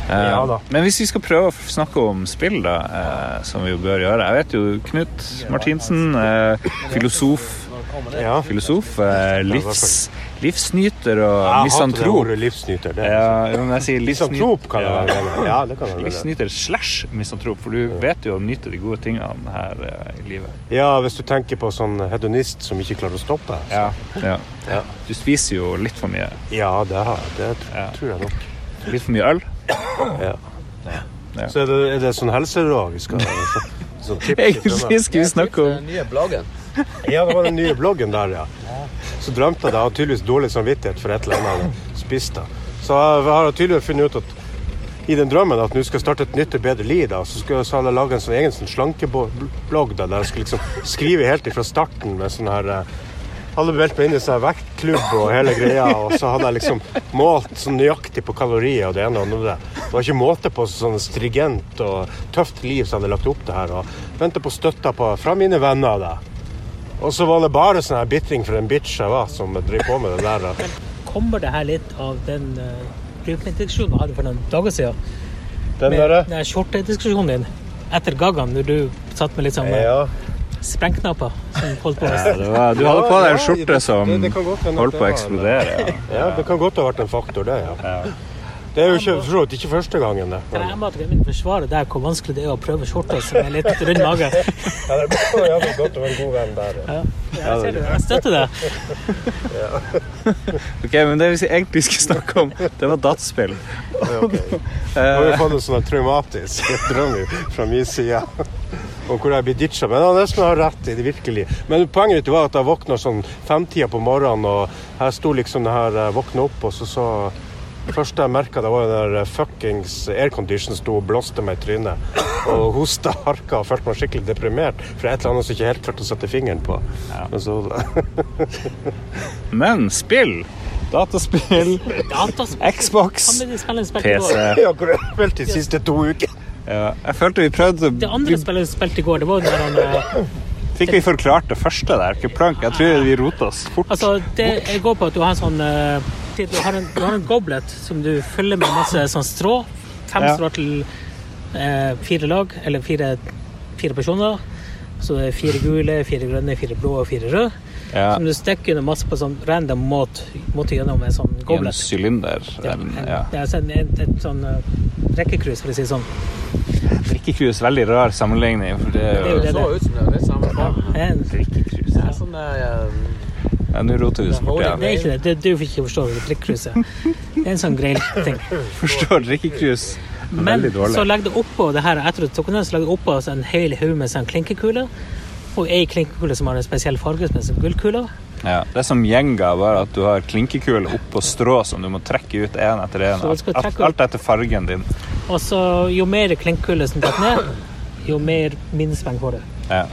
Eh, Ja da. Men hvis vi skal prøve å snakke om spill, da, eh, som vi jo bør gjøre Jeg vet jo Knut Martinsen, eh, filosof, Ja. filosof eh, livs, livsnyter og Jeg hater misantrop. ordet livsnyter. Det. Ja, men jeg sier Misantrop kan det være. Ja, det kan det være. Livsnyter slash misantrop, for du vet jo å nyte de gode tingene her eh, i livet. Ja, hvis du tenker på sånn hedonist som ikke klarer å stoppe. Ja, ja. Ja. Du spiser jo litt for mye. Ja, det, det tror jeg nok. Litt for mye øl. Ja. Ja. Så er det, er det sånn helseråd vi skal så, Egentlig skulle vi snakke om Den nye bloggen. Ja, det var den nye bloggen der, ja. Så drømte jeg det. jeg hadde tydeligvis dårlig samvittighet for et eller annet jeg spiste. spist. Så jeg har tydeligvis funnet ut at i den drømmen at nå skal jeg starte et nytt og bedre liv. da, Så skulle jeg lage en sånn egen sånn slankeblogg der jeg skulle liksom skrive helt fra starten med sånn her eh, hadde meldt meg inn i sånn vektklubb og hele greia, og så hadde jeg liksom målt sånn nøyaktig på kalorier og det ene og andre. Det var ikke måte på sånn strigent og tøft liv som jeg hadde lagt opp det her. Og venta på støtta fra mine venner. da. Og så var det bare sånn her bitring for en bitch jeg var, som drev på med det der. da. Kommer det her litt av den uh, diskusjonen vi hadde for noen dager siden? Den med derre den skjortediskusjonen din etter Gaggan, når du satt med litt sånn Ja. sprengknapper som holdt på å Ja, var, du hadde på deg en skjorte som det- det holdt på å eksplodere. Ja. Ja, det kan godt ha vært en faktor, det. ja. Det er jo ikke, for så vidt ikke første gangen, det. Kan jeg bare min forsvare der hvor vanskelig det er å prøve skjorta som er litt rund mage? Ja, det er ja, det er godt å være en god venn der. Ja. Ja, jeg ser det. Jeg støtter det. Ok, men det vi egentlig skulle snakke om, det var dataspill. Ja, ok. Nå har vi fått en sånn traumatisk drøm fra min side. Og hvor jeg blir ditcha. Men han nesten har rett i det virkelig. Men poenget mitt var at jeg våkna sånn femtida på morgenen, og her sto liksom det her våkna opp, og så så det første jeg merka, det var jo der fuckings aircondition sto og blåste meg i trynet. Og hosta, harka og følte meg skikkelig deprimert for et eller annet som ikke helt klarte å sette fingeren på. Men så Men spill! Dataspill, Dataspill. Xbox, PC. Ja, hvor jeg har spilt de siste to ukene. Ja, jeg følte vi prøvde Det andre spillet vi spilte i går, det var jo den der han, Fikk vi forklart det første der? Ikke plank. Jeg tror vi rota oss fort. Altså, det jeg går på at du har en sånn eh, du har en, du har en goblet som du fyller med masse sånn strå. Fem Ja. strå til eh, fire lag, eller fire, fire personer. Så det er fire gule, fire grønne, fire blå og fire røde. Ja. Som du stikker under masse på sånn random måte, måte gjennom en sånn I en sylinder. Ja, En, ja. Det er sånn, en, et sånn uh, rekkekrus, for å si det sånn. Drikkekrus, veldig rar sammenligning. For det Det jo det. Så ut som det er litt samme farge. En, drikkekrus. Det er sånn eh, Ja, Nå roter du bort det er ikke det. det du får ikke forstå det drikkekruset. Det er en sånn grei ting. Forstår drikkekrus. Men Veldig dårlig. så legger du oppå det her etter at du tok den, så legger du oppå en hel haug med sånn klinkekuler. Og ei klinkekule som har en spesiell farge, som er gullkuler. Ja, det er som gjenga, bare at du har klinkekule oppå strå som du må trekke ut én etter én. Alt, alt etter fargen din. Og så jo mer klinkekuler som detter ned, jo mer minuspoeng får du. Ja.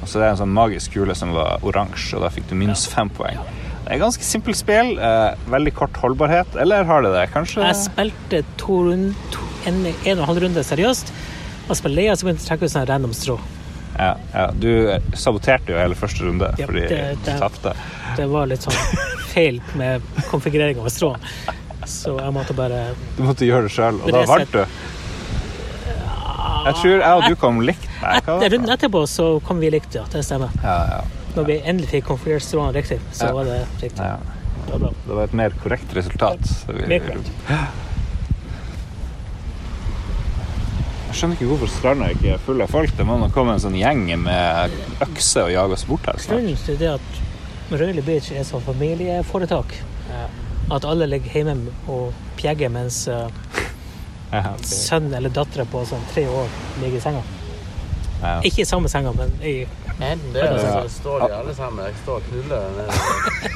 Og så er det en sånn magisk kule som var oransje, og da fikk du minus fem poeng. Det er ganske simpelt spill. Eh, veldig kort holdbarhet. Eller har det det? Kanskje? Jeg spilte to rund, to, en, en og en halv runde seriøst. Og spilte ble jeg så begynte jeg å trekke ut sånn random strå. Ja, ja. Du saboterte jo hele første runde Ja, fordi det- du det- tapte. Det var litt sånn feil med konfigurering av stråene. Så jeg måtte bare Du måtte gjøre det sjøl, og da vant du. Jeg tror jeg og du kom likt. Nei, runden etterpå så kom vi likt, ja. Det stemmer. Ja, ja. Når vi endelig fikk konfigurert stråene riktig, så var det riktig. ja. Det var. Det var et mer korrekt resultat. Så vi- Mer korrekt. Jeg skjønner ikke hvorfor stranda ikke er full av folk. Det må nå komme en sånn gjeng med økse og jage oss bort her. Grunnen til det at Røyli Beach er som familieforetak. At alle ligger hjemme og pjegger mens uh, Ja, okay. sønnen eller dattera på sånn tre år ligger i senga. Ja. Ikke i samme senga, men i Det er så står de alle sammen. Jeg står og knuller nede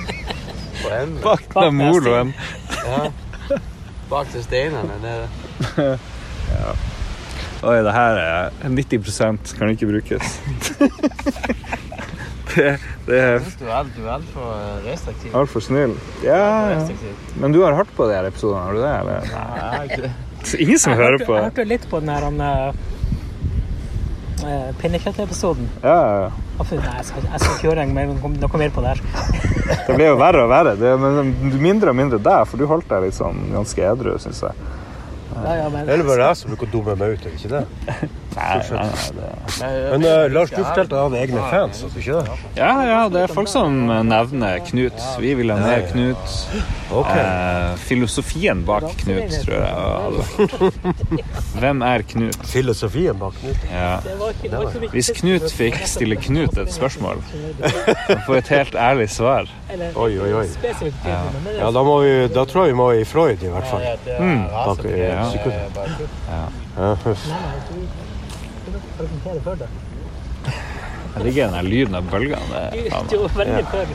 på enden. Bak den moloen. Ja. Bak til steinene. Det er Oi, det her er 90% kan ikke brukes. det, det er Du er altfor eh, restriktiv. altfor snill. Ja, ja. Men du har hørt på de her episodene, har du det? Eller? Nei, jeg har ikke det. Ingen som Jeg hører hørte, på. jeg hørte litt på den her han, uh, pinnekjøttepisoden. Ja, ja. Nei, jeg skal, jeg skal ikke gjøre noe, mer på det her. Det blir jo verre og verre. Det, men mindre og mindre deg, for du holdt deg liksom ganske edru, syns jeg. Ja, ja, men, Det er bare jeg som bruker å dumme meg ut, er det ikke det? Nei, nei, nei, det... Men uh, Lars, du fortalte at han hadde egne fans, altså ikke det? Ja, ja, det er folk som nevner Knut. Vi vil ha mer Knut. Ok. Eh, filosofien bak Knut, tror jeg. Hvem er Knut? Filosofien bak Knut. Ja. Hvis Knut fikk stille Knut et spørsmål, og få et helt ærlig svar Oi, oi, oi. Ja. da, må vi, da tror jeg vi må i Freud, i hvert fall. Mm. Bak, Ja. Før det. Jeg liker den lyden av bølgene. Det er veldig før.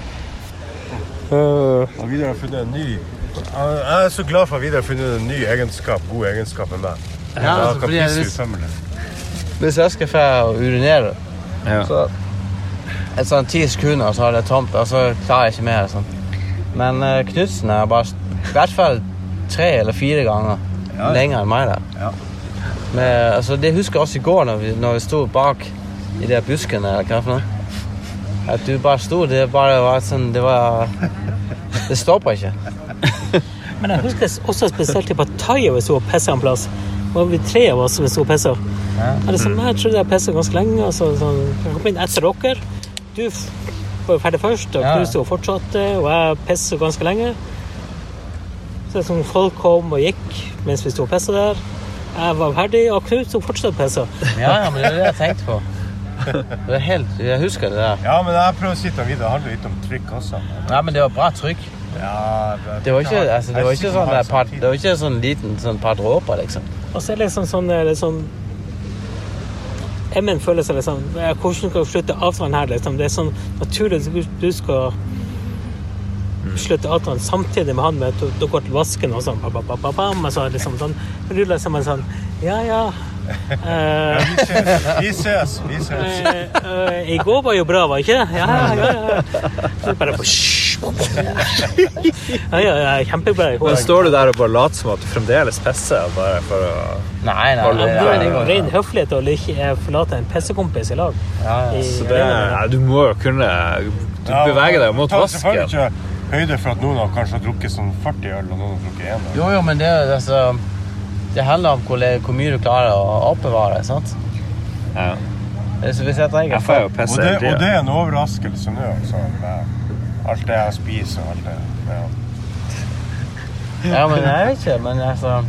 Og Vidar har funnet en ny Jeg er så glad for at Vidar har funnet en ny egenskap, god egenskap med meg. Ja, altså, jeg-. Hvis jeg skal få urinere, Ja. så et sånn ti sekunder, så har det tomt, og så klarer jeg ikke mer. Sånn. Men uh, Knutsen er bare i hvert fall tre eller fire ganger lenger enn meg der. Ja. Men, altså, det husker jeg også i går, når vi, når vi sto bak i de buskene. eller hva for noe. At du bare sto, det bare var sånn Det var Det stoppa ikke. Men jeg husker også spesielt i partiet hvis vi og pissa en plass. Det var vi tre av oss som sto og pissa. Ja. Liksom, jeg trodde jeg pissa ganske lenge. og Så, sånn, jeg kom inn etter dere. Du var ferdig først, og Ja. Knut sto og fortsatte, og jeg pissa ganske lenge. Så det sånn, folk kom og gikk mens vi sto og pissa der. Jeg var ferdig, og Knut sto fortsatt og pissa. Ja, ja, men det er det jeg tenkte på. Det er helt, Jeg husker det der. Ja, men jeg prøver å si til videre. det handler litt om trykk også. Ja, men det var bra trykk. Ja, Det var ikke, altså, det var ikke sånn, det, par, det var ikke sånn liten sånn par dråper, liksom. Og så er det liksom sånn, eh, sånn Emmen føler seg liksom Hvordan skal vi slutte avtalen her? Liksom? Det er sånn naturlig at du- du skal slutte avtalen samtidig med han med at du går til vasken og sånn ba, ba, ba, ba, bam, og så liksom sånn ruller som en sånn Ja, ja. Uh, Vi ses, vi ses. Vi ses. eh, eh, I går var jo bra, var ikke det? Ja, ja, ja. Så bare Ja, ja, ja, kjempebra. Men står du der og bare later som at du fremdeles pisser? Bare for å Nei, nei, nei, nei, det går Ren høflighet å ikke forlate en pissekompis i lag. Ja, ja. I- Så det, nei, du må jo kunne Du Ja, beveger deg mot vasken. Høyde for at noen har kanskje drukket sånn 40 øl, og noen har drukket én øl. Jo, jo, men det, er altså, det handler om hvor, hvor mye du klarer å oppbevare, sant? Ja. Så hvis jeg trenger Jeg får jo pisse det, tida. og det er en overraskelse nå, altså, alt det jeg spiser og alt det. Ja. Ja, men jeg vet ikke, men altså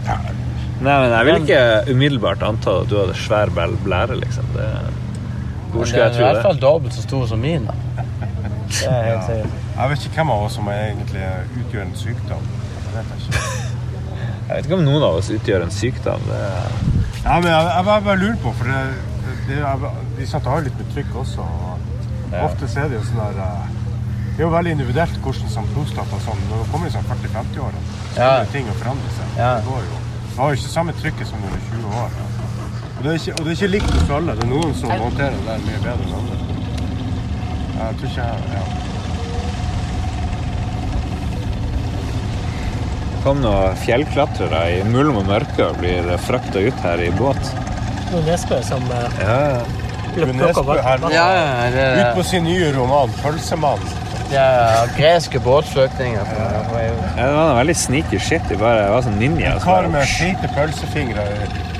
Nei, men jeg vil ikke umiddelbart anta at du hadde svær blære, liksom. Det, hvor Det Den er i hvert fall dobbelt så stor som min. da. Det er helt sikkert. Jeg vet ikke hvem av oss som egentlig utgjør en sykdom. Jeg vet ikke. Jeg vet ikke om noen av oss utgjør en sykdom. Det, Ja, men jeg, jeg bare, bare lurer på, for det, det, jeg, de satt har litt med trykk også. Og Ofte så er det jo sånn der eh, Det er jo veldig individuelt hvordan sånn prostat og sånn. Når du kommer i sånn 40-50-årene, så Ja. begynner ting å forandre seg. Ja. Det går jo. Du har jo ikke samme trykket som når du er 20 år. Og det er ikke, og det er ikke likt hos alle. Det er noen som håndterer det der mye bedre enn andre. Jeg tror ikke jeg ja. Kom noen fjellklatrere i mulm og mørke og blir frakta ut her i båt. Noen Nesbø som uh, Ja, Nesbø her nå. Ja, ja, det Ut på sin nye roman 'Pølsemann'. Ja, greske båtflyktninger. er. Ja, det var noe veldig sneaky shit. De bare det var sånn ninja. En kar med hvite pølsefingre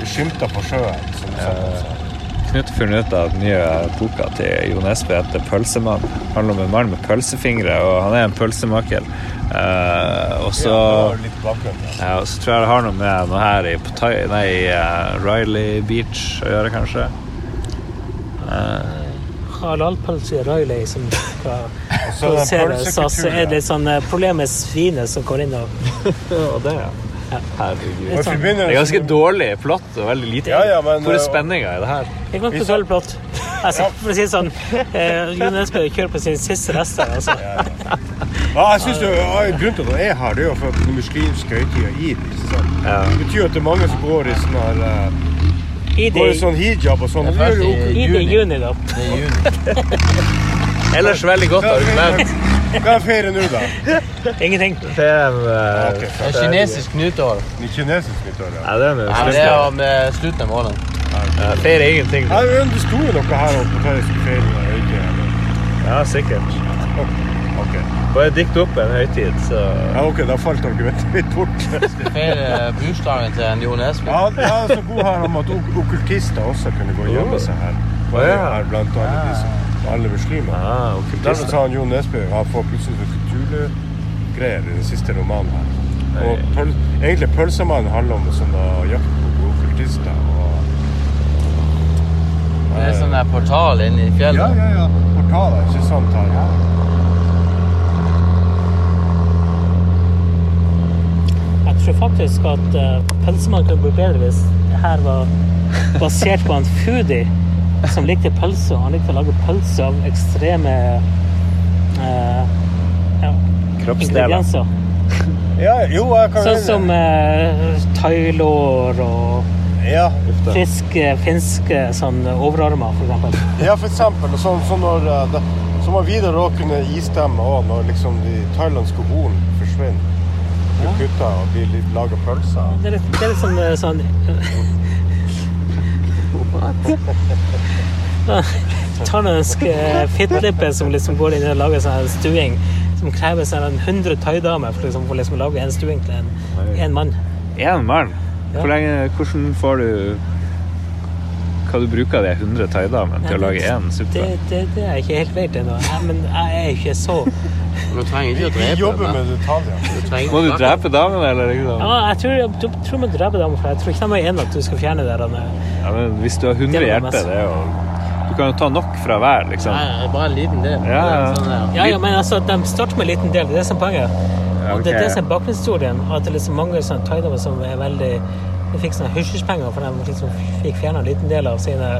skymta på sjøen. Som det sånn. Knut har funnet ut av den nye boka til Jo Nesbø heter 'Pølsemann'. handler om en mann med pølsefingre, og han er en pølsemaker. Eh, og så Ja, så tror jeg det har noe med noe her i, Pattaya- nei, i eh, Riley Beach å gjøre, kanskje. halalpølse i Riley som skal er produseres. Så så er det ja. sånn eh, problem med svinet som går inn og Og det, ja. Ja. Herregud. Sånn- Det er ganske dårlig plott og veldig lite. Ja, ja, men, Hvor er spenninga i det her? Det kan ikke dårlig plott. Altså, for å si det sånn, eh, Jon Espen kjører på sin siste rester. Altså. Ja, jeg synes det er, Grunnen til at han er her, det er jo for at den muslimske høytida id. Ja. Det betyr jo at det er mange som går i sånn her eh, Går i sånn hijab og sånn. Det er først i juni. da. Det er juni. Ellers veldig godt argument. Hva er ferie nå, da? Ingenting. Det er, okay, Det er kinesisk nyttår. Ni kinesisk nyttår, ja. Ja, det er med Ja, det er med slutten av måneden. Ja, feirer ingenting. Ja, det sto jo noe her om på hva jeg skulle feire. Ja, sikkert. Ok. Bare dikt opp en høytid, så Ja, ok, da falt argumentet mitt bort. Feire bursdagen til en Jo Nesbø. Ja, ja, så god her om at ok- okkultister også kunne gå og gjemme seg her. Å, ja. Her blant alle disse, alle muslimer. ah, Derfor sa han Jo Nesbø han får plutselig noen Cthulhu-greier i den siste romanen her. Og pøl, egentlig Pølsemannen handler om sånn da, jakt på okkultister. Det er sånn der portal inni i ja, fjellet. ja, ja. Portaler, ikke sant? Her. Jeg tror faktisk at uh, pølsemann kunne bli bedre hvis det her var basert på en foodie som likte pølse, og han likte å lage pølse av ekstreme uh, ja, ingredienser. Ja, jo, jeg kan Sånn som uh, thailår og Ja, friske finske sånn overarmer, for eksempel. ja for eksempel. Sånn, sånn når, eh, det, så må Vidar òg kunne istemme også når liksom de thailandske horn forsvinner. Kutta og de lager pølser. Det er litt, det er litt sånn, eh, sånn Thailandsk fittlippe som liksom går inn og lager sånn stuing som krever sånn en 100 thaidamer for liksom, for liksom å lage en stuing til en, en mann. Én mann? Hvor lenge, hvordan får du Hva du bruker de 100 thaidamene til å lage én Det, suppe? det, det er jeg ikke helt vet ennå. Men jeg er ikke så Du trenger ikke å Vi jobber med detaljer. Må du drepe damene, eller liksom? Ja, jeg tror, jeg, jeg tror man dreper damene, for jeg tror ikke de er enige at du skal fjerne det. Ja, men hvis du har 100 Det hjerter, det er jo Du kan jo ta nok fra hver, liksom. Nei, det er bare en liten del. Ja, ja. Sånn ja. Ja, ja, men altså, de starter med en liten del. Det er det som er poenget. Og det er det som er bakgrunnshistorien. At det er liksom mange sånne thaidamer som er veldig De fikk sånne hysjpenger for de liksom fikk fjerna en liten del av sine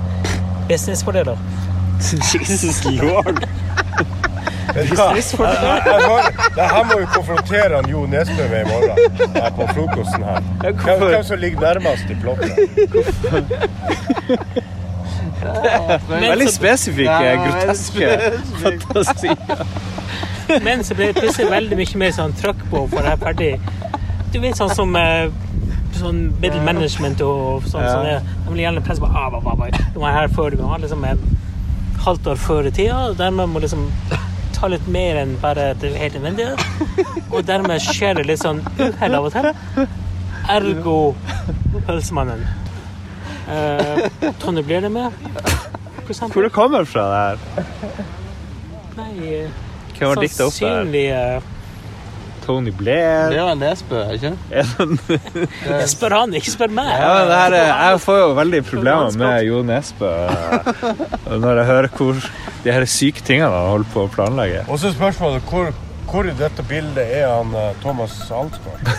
businessfordeler. Jesus lord! Det her må jo konfrontere han Jo Nesbø med i morgen. Her på frokosten her. Hvem, hvem som ligger nærmest i plottet? Men Veldig spesifikke, Ja, groteske fantasier. men så ble det plutselig veldig mye mer sånn trøkk på for det er ferdig. Du vet sånn som eh, sånn middle management og sånn. Ja. sånn er, de vil gjerne presse på ah, bah, bah, bah. Du må her før, du må ha liksom et halvt år før i tida, og dermed må liksom ta litt mer enn bare det helt nødvendige. Og dermed skjer det litt sånn uhell av og til. Ergo pølsemannen. Eh, Tonje blir det med, for eksempel. Hvor det kommer fra, det her? Nei, eh, Hvem har dikta opp det her? sannsynlig eh, Tony Det Blair? er jo en Nesbø, ikke Jeg spør han, ikke spør meg. Ja, men det her, er- jeg får jo veldig problemer med Jo Nesbø eh, når jeg hører hvor de her syke tingene han holder på å planlegge. Og så er spørsmålet hvor, hvor i dette bildet er han eh, Thomas Alsgaard?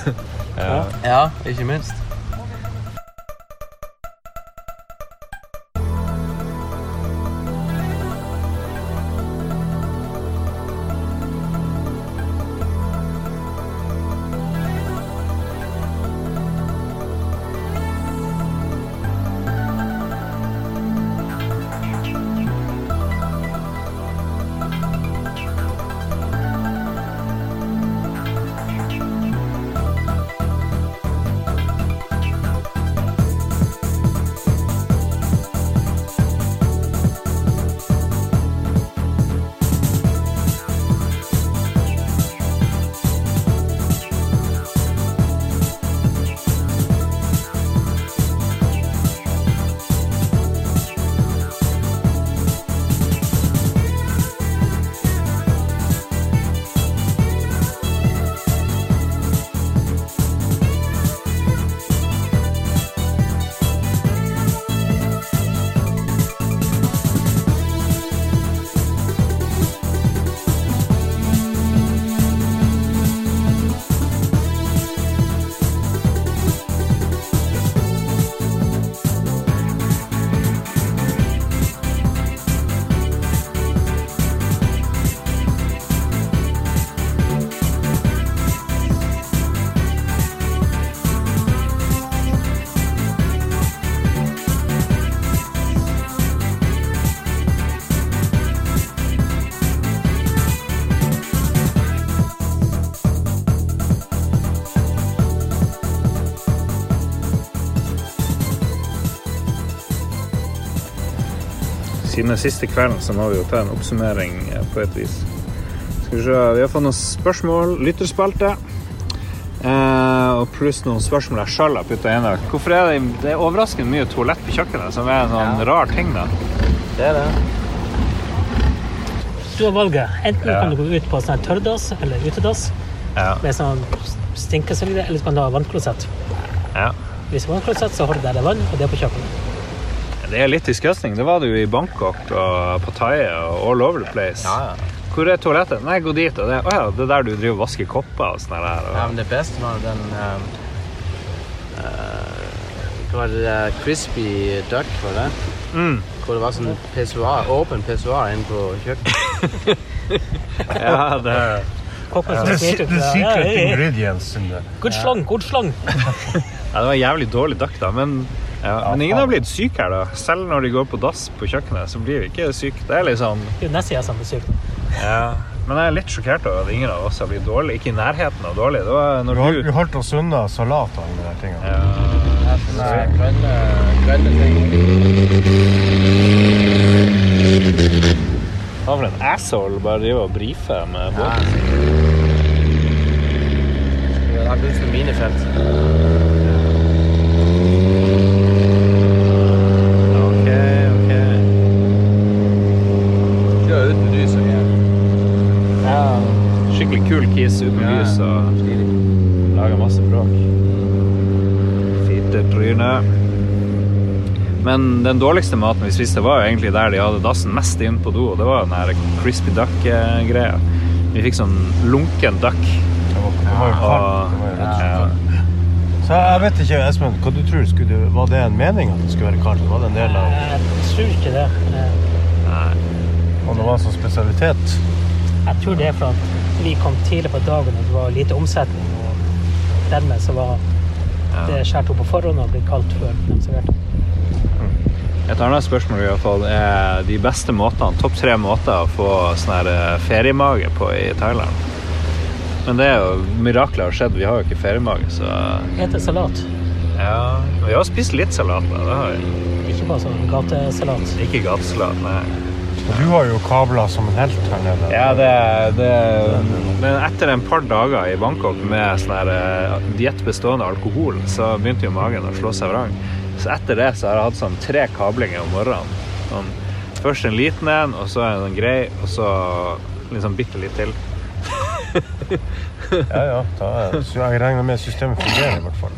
Ja, ikke minst. Siden den siste kvelden så må vi jo ta en oppsummering eh, på et vis. Skal vi se, vi har fått noen spørsmål, lytterspalte. Eh, og pluss noen spørsmål jeg sjøl har putta inn. der. Hvorfor er det, det er overraskende mye toalett på kjøkkenet, som er en sånn rar ting, da. Det er det. Du har valget. Enten Ja. kan du gå ut på sånn tørrdass eller utedass Ja. med sånn stinkesolide, eller så kan du ha vannklosett. ja. Hvis det er vannklosett, så har du der det er vann, og det er på kjøkkenet. Det er litt disgusting. Det var det jo i Bangkok og Pattaya og all over the place. Ja, ja. Hvor er toalettet? Nei, gå dit. Og det, å ja, det er der du driver og vasker kopper og sånn der. Ja, men det beste var den um, uh, Hva var det der crispy duck, var det? Mm. Hvor det var sånn pissoar, åpen pissoar inne på kjøkkenet. Ja, det Kokken som The, the secret ingredients in the God slang, god slang. Ja, det var en jævlig dårlig duck, da. Men, ja, men ingen har blitt syk her, da. Selv når de går på dass på kjøkkenet, så blir vi ikke syke. Det er sånn Det er jo nesten jeg som blir syk. ja. Men jeg er litt sjokkert over at ingen av oss har blitt dårlig. Ikke i nærheten av dårlig. Det var Du når har- du du holdt oss unna salat og alle de der tingene. ja, Nei, grønne, grønne ting. Hva for en asshole bare driver og brifer med båten. Ja, har lagt ut for minefelt. Ok, ok. Kjør uten lys og greier. Ja, skikkelig kul kis uten Ja, lys og lager masse bråk. Fite tryne. Men den dårligste maten vi spiste, var jo egentlig der de hadde dassen mest inn på do. og Det var den der crispy duck-greia. Vi fikk sånn lunken duck. Det var, det var jo kaldt. Ja. Så jeg vet ikke, Espen, hva du tror? Skulle var det en mening at det skulle være kaldt? Var det en del av Jeg tror ikke det. Nei. om det var en sånn spesialitet? Jeg tror det er for at vi kom tidlig på dagen og det var lite omsetning. Og dermed så var det skåret opp på forhånd og ble kaldt før de serverte. Et annet spørsmål vi har fått, er de beste måtene, topp tre måter å få sånn her eh, feriemage på i Thailand. Men det er jo mirakler har skjedd. Vi har jo ikke feriemage, så Heter salat. ja. Vi har spist litt salat, da. Det har vi. Ikke bare sånn gatesalat. Ikke gatesalat, nei. Du har jo kabla som en helt her nede. Ja, det, det Men etter en par dager i Bangkok med sånn eh, diett bestående av alkohol, så begynte jo magen å slå seg vrang. Så etter det så har jeg hatt sånn tre kablinger om morgenen. Sånn, først en liten en, og så en grei, og så liksom bitte litt til. Ja, ja. Da, jeg regner med systemet fungerer i hvert fall.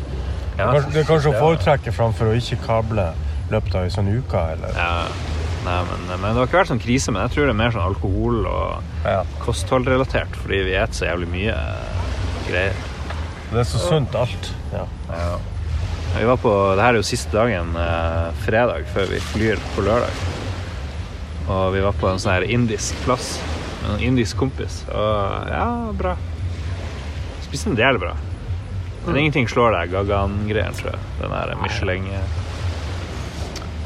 Ja, Det er kanskje å foretrekke framfor å ikke kable løpet av en sånn uke, eller? Ja. Nei, men, men det har ikke vært sånn krise, men jeg tror det er mer sånn alkohol og Ja. kostholdrelatert, fordi vi spiser så jævlig mye eh, greier. Det er så sunt alt. Ja. Ja. Vi var på, det her er jo siste dagen, eh, fredag, før vi flyr på lørdag. Og vi var på en sånn her indisk plass med en indisk kompis. Og ja, bra. Spiste en del bra. Men ingenting slår deg Gagan-greien, tror jeg. Den der Michelin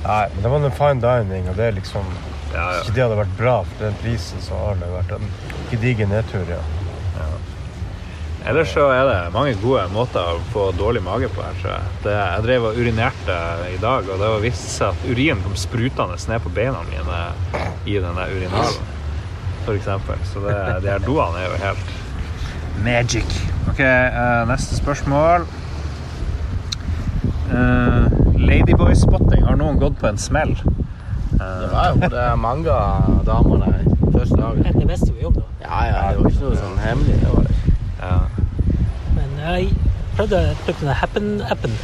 Nei, men det var en fine dining, og det er liksom ja, Hvis ikke det hadde vært bra for den prisen, så har det vært en gedigen nedtur, ja. Ellers så er det mange gode måter å få dårlig mage på her, tror jeg. Det, jeg drev og urinerte i dag, og det var vist seg at urin kom sprutende ned på beina mine i den der urinalen, eksempel. Så det, de her doene er jo helt magic. Ok, eh, neste spørsmål. Uh, Ladyboy-spotting. Har noen gått på en smell? Det var jo det er mange av damene første dagen. Det beste vi om, da. Ja, ja, det var ikke noe sånn hemmelig. Det var det ikke. Ja. Men jeg prøvde å bruke den Happen-appen.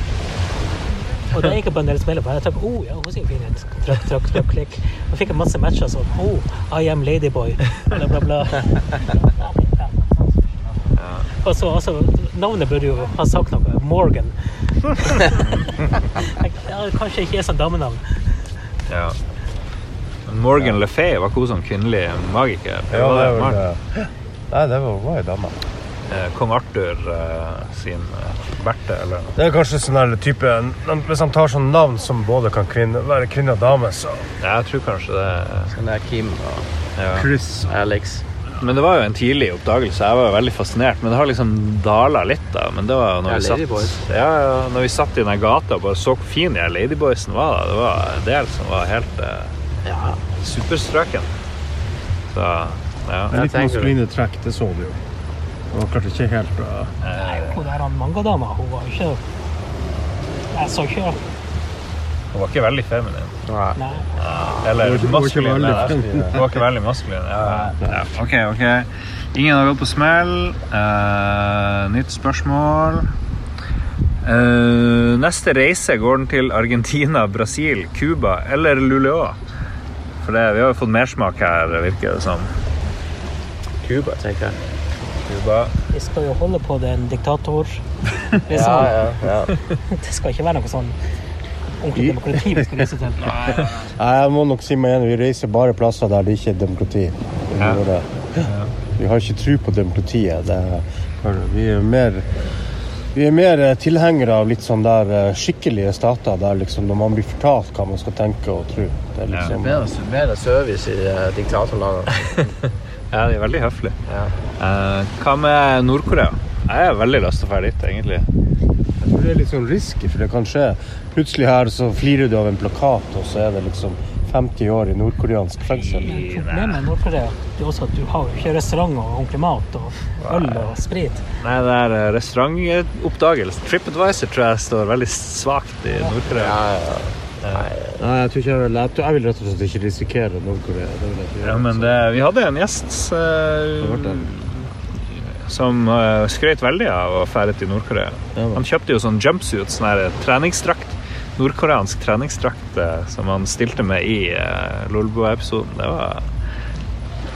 Og da gikk jeg på en del smeller, jeg tenkte oh, ja, hun sier fin ut. Trykk, trykk, klikk. Og fikk jeg masse matcher sånn oh, I am ladyboy. Bla, bla, bla. Ja. Og så altså, navnet burde jo ha sagt noe. Morgan. Ja, kanskje ikke er sånn damenavn. ja. Men Morgan Le Fay var ikke hun sånn kvinnelig magiker? Ja, det var det. Nei, det var, var ei dame. Eh, Kong Arthur eh, sin eh, Berthe, eller noe. Det er kanskje sånn der type Hvis han tar sånn navn som både kan kvinne, være kvinne og dame, så Ja, jeg tror kanskje det. Sånn der Kim og Ja. Chris Alex. Men det var jo en tidlig oppdagelse. Jeg var jo veldig fascinert. Men det har liksom dala litt, da. Men det var jo når Ja, vi satt Ladyboys. ja, ja, når vi satt i den gata og bare så hvor fin de Ladyboysen var. Da. Det var en del som var helt eh, Ja. superstrøken. Så ja. Jeg Litt tenker- maskuline trekk, det så du jo. Det var klart ikke helt bra. Nei, hun der mangadama, hun var jo ikke Jeg så ikke Hun var ikke veldig feminin. Nei. Eller maskulin. Hun var ikke veldig maskulin. Ja. OK, OK. Ingen har gått på smell. Uh, nytt spørsmål. Uh, neste reise, går den til Argentina, Brasil, Cuba eller Luleå? For det, vi har jo fått mersmak her, virker det som. Cuba, tenker jeg. Cuba. Vi skal jo holde på den diktator. Ja, ja, ja. Det skal ikke være noe sånn ordentlig demokrati vi skal reise til. Nei, jeg må nok si meg enig. Vi reiser bare plasser der det ikke er demokrati. Vi, Ja. det. vi har ikke tro på demokratiet. Det vi er mer vi er mer eh, tilhengere av litt sånn der eh, skikkelige stater, der liksom når man blir fortalt hva man skal tenke og tro. Det er liksom, ja. mer, mer service i uh, diktatorlandene. Ja, de er veldig høflige. Eh, hva med Nord-Korea? Jeg har veldig lyst til å dra dit, egentlig. Det er litt sånn risky, for det kan skje. Plutselig her så flirer du av en plakat, og så er det liksom 50 år i nordkoreansk fengsel. Problemet med Nord-Korea det er også at du har ikke restaurant og ordentlig mat og øl og sprit. Nei, det er eh, restaurantoppdagelse. TripAdvisor tror jeg står veldig svakt i Nord-Korea. Nei, jeg tror ikke jeg vil, jeg, tror- jeg vil rett og slett ikke risikere Nord-Korea. Ja, men det, vi hadde en gjest uh. Som uh, skrøt veldig av å fære til Nordkorea. Ja. Han kjøpte jo sånn jumpsuit, sånn her treningsdrakt. Nordkoreansk treningsdrakt uh, som han stilte med i uh, Lolbua-episoden. Det var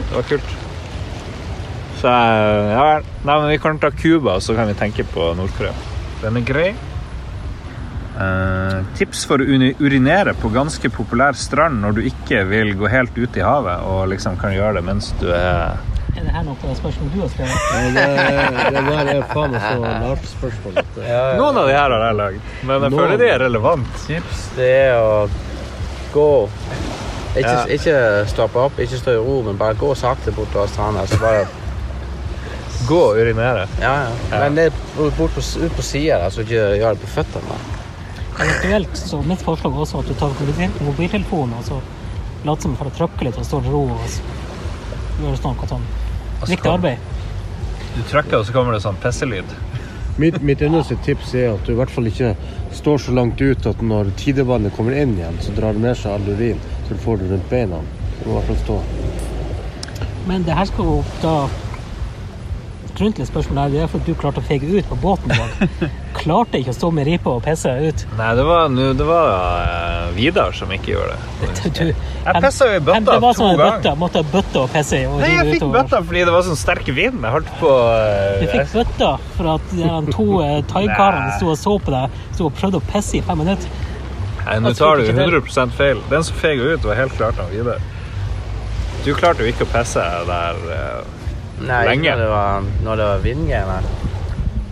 Det var kult. Så eh, ja vel. Nei, men vi kan ta Cuba, så kan vi tenke på Nord-Korea. Den er grei. Uh, tips for å urinere på ganske populær strand når du ikke vil gå helt ut i havet og liksom kan gjøre det mens du er Er det her noe av det spørsmålet du har skrevet? Det, det der er faen meg så lart spørsmål. Noen av de her har jeg lagd, men jeg Noen. føler de er relevant. Tips det er å gå Ikke, Ja. ikke stoppe opp, ikke stå i ro, men bare gå sakte bortover stranda. Så bare Gå og urinere. Ja, ja. Men det er bort på, ut på sida, så ikke gjør det på føttene. Eventuelt så mitt forslag er også at du tar mobil- mobiltelefonen og så later som for å trykke litt og stå i ro og s- gjøre sånn noe sånn viktig kom- arbeid. Du trykker, og så kommer det sånn pisselyd. Mitt, mitt eneste tips er at du i hvert fall ikke står så langt ut at når tidevannet kommer inn igjen, så drar det med seg all urin, så du får det rundt beina. Du må i hvert fall stå. Men det her skal jo da Grunnen til spørsmålet er, det er for at du klarte å fege ut på båten i dag. Klarte ikke å stå med ripa og pisse ut. Nei, det var, nu- det var uh, Vidar som ikke gjorde det. Du, Jeg pissa jo i bøtta Det var to som en ganger. Bøtta, Måtte ha bøtte og pisse i. Nei, jeg fikk utover. bøtta fordi det var sånn sterk vind. Jeg holdt på uh, Du fikk bøtta for at de to uh, thaikarene sto og så på deg sto og prøvde å pisse i fem minutter. Nei, nå tar du tror ikke 100 feil. Den som feg ut, var helt klart han Vidar. Du klarte jo ikke å pisse der eh, Nei, Lenge. ikke når det var, når det var vindgreier.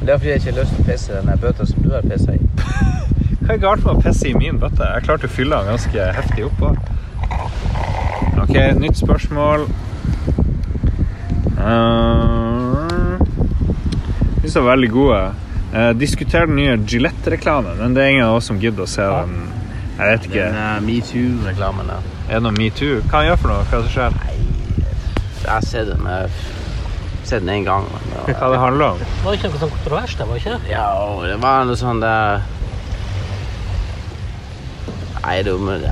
Det er fordi jeg ikke har lyst til å pisse i den bøtta som du har pissa i. Hva er galt med å pisse i min bøtte? Jeg klarte å fylle den ganske heftig oppå. OK, nytt spørsmål. Uh, de er veldig gode. Uh, diskuter den nye Gillette-reklamen, men det er ingen av oss som gidder å se den. Jeg vet ikke. Den uh, metoo-reklamen der. Er det noe metoo? Hva han gjør for noe? Hva som skjer? Jeg har sett den, jeg har sett den én gang. Men det var, Hva det handler om? Var ikke noe sånn kontrovers der, var ikke det? ja, det var noe sånn der Nei, det, er det,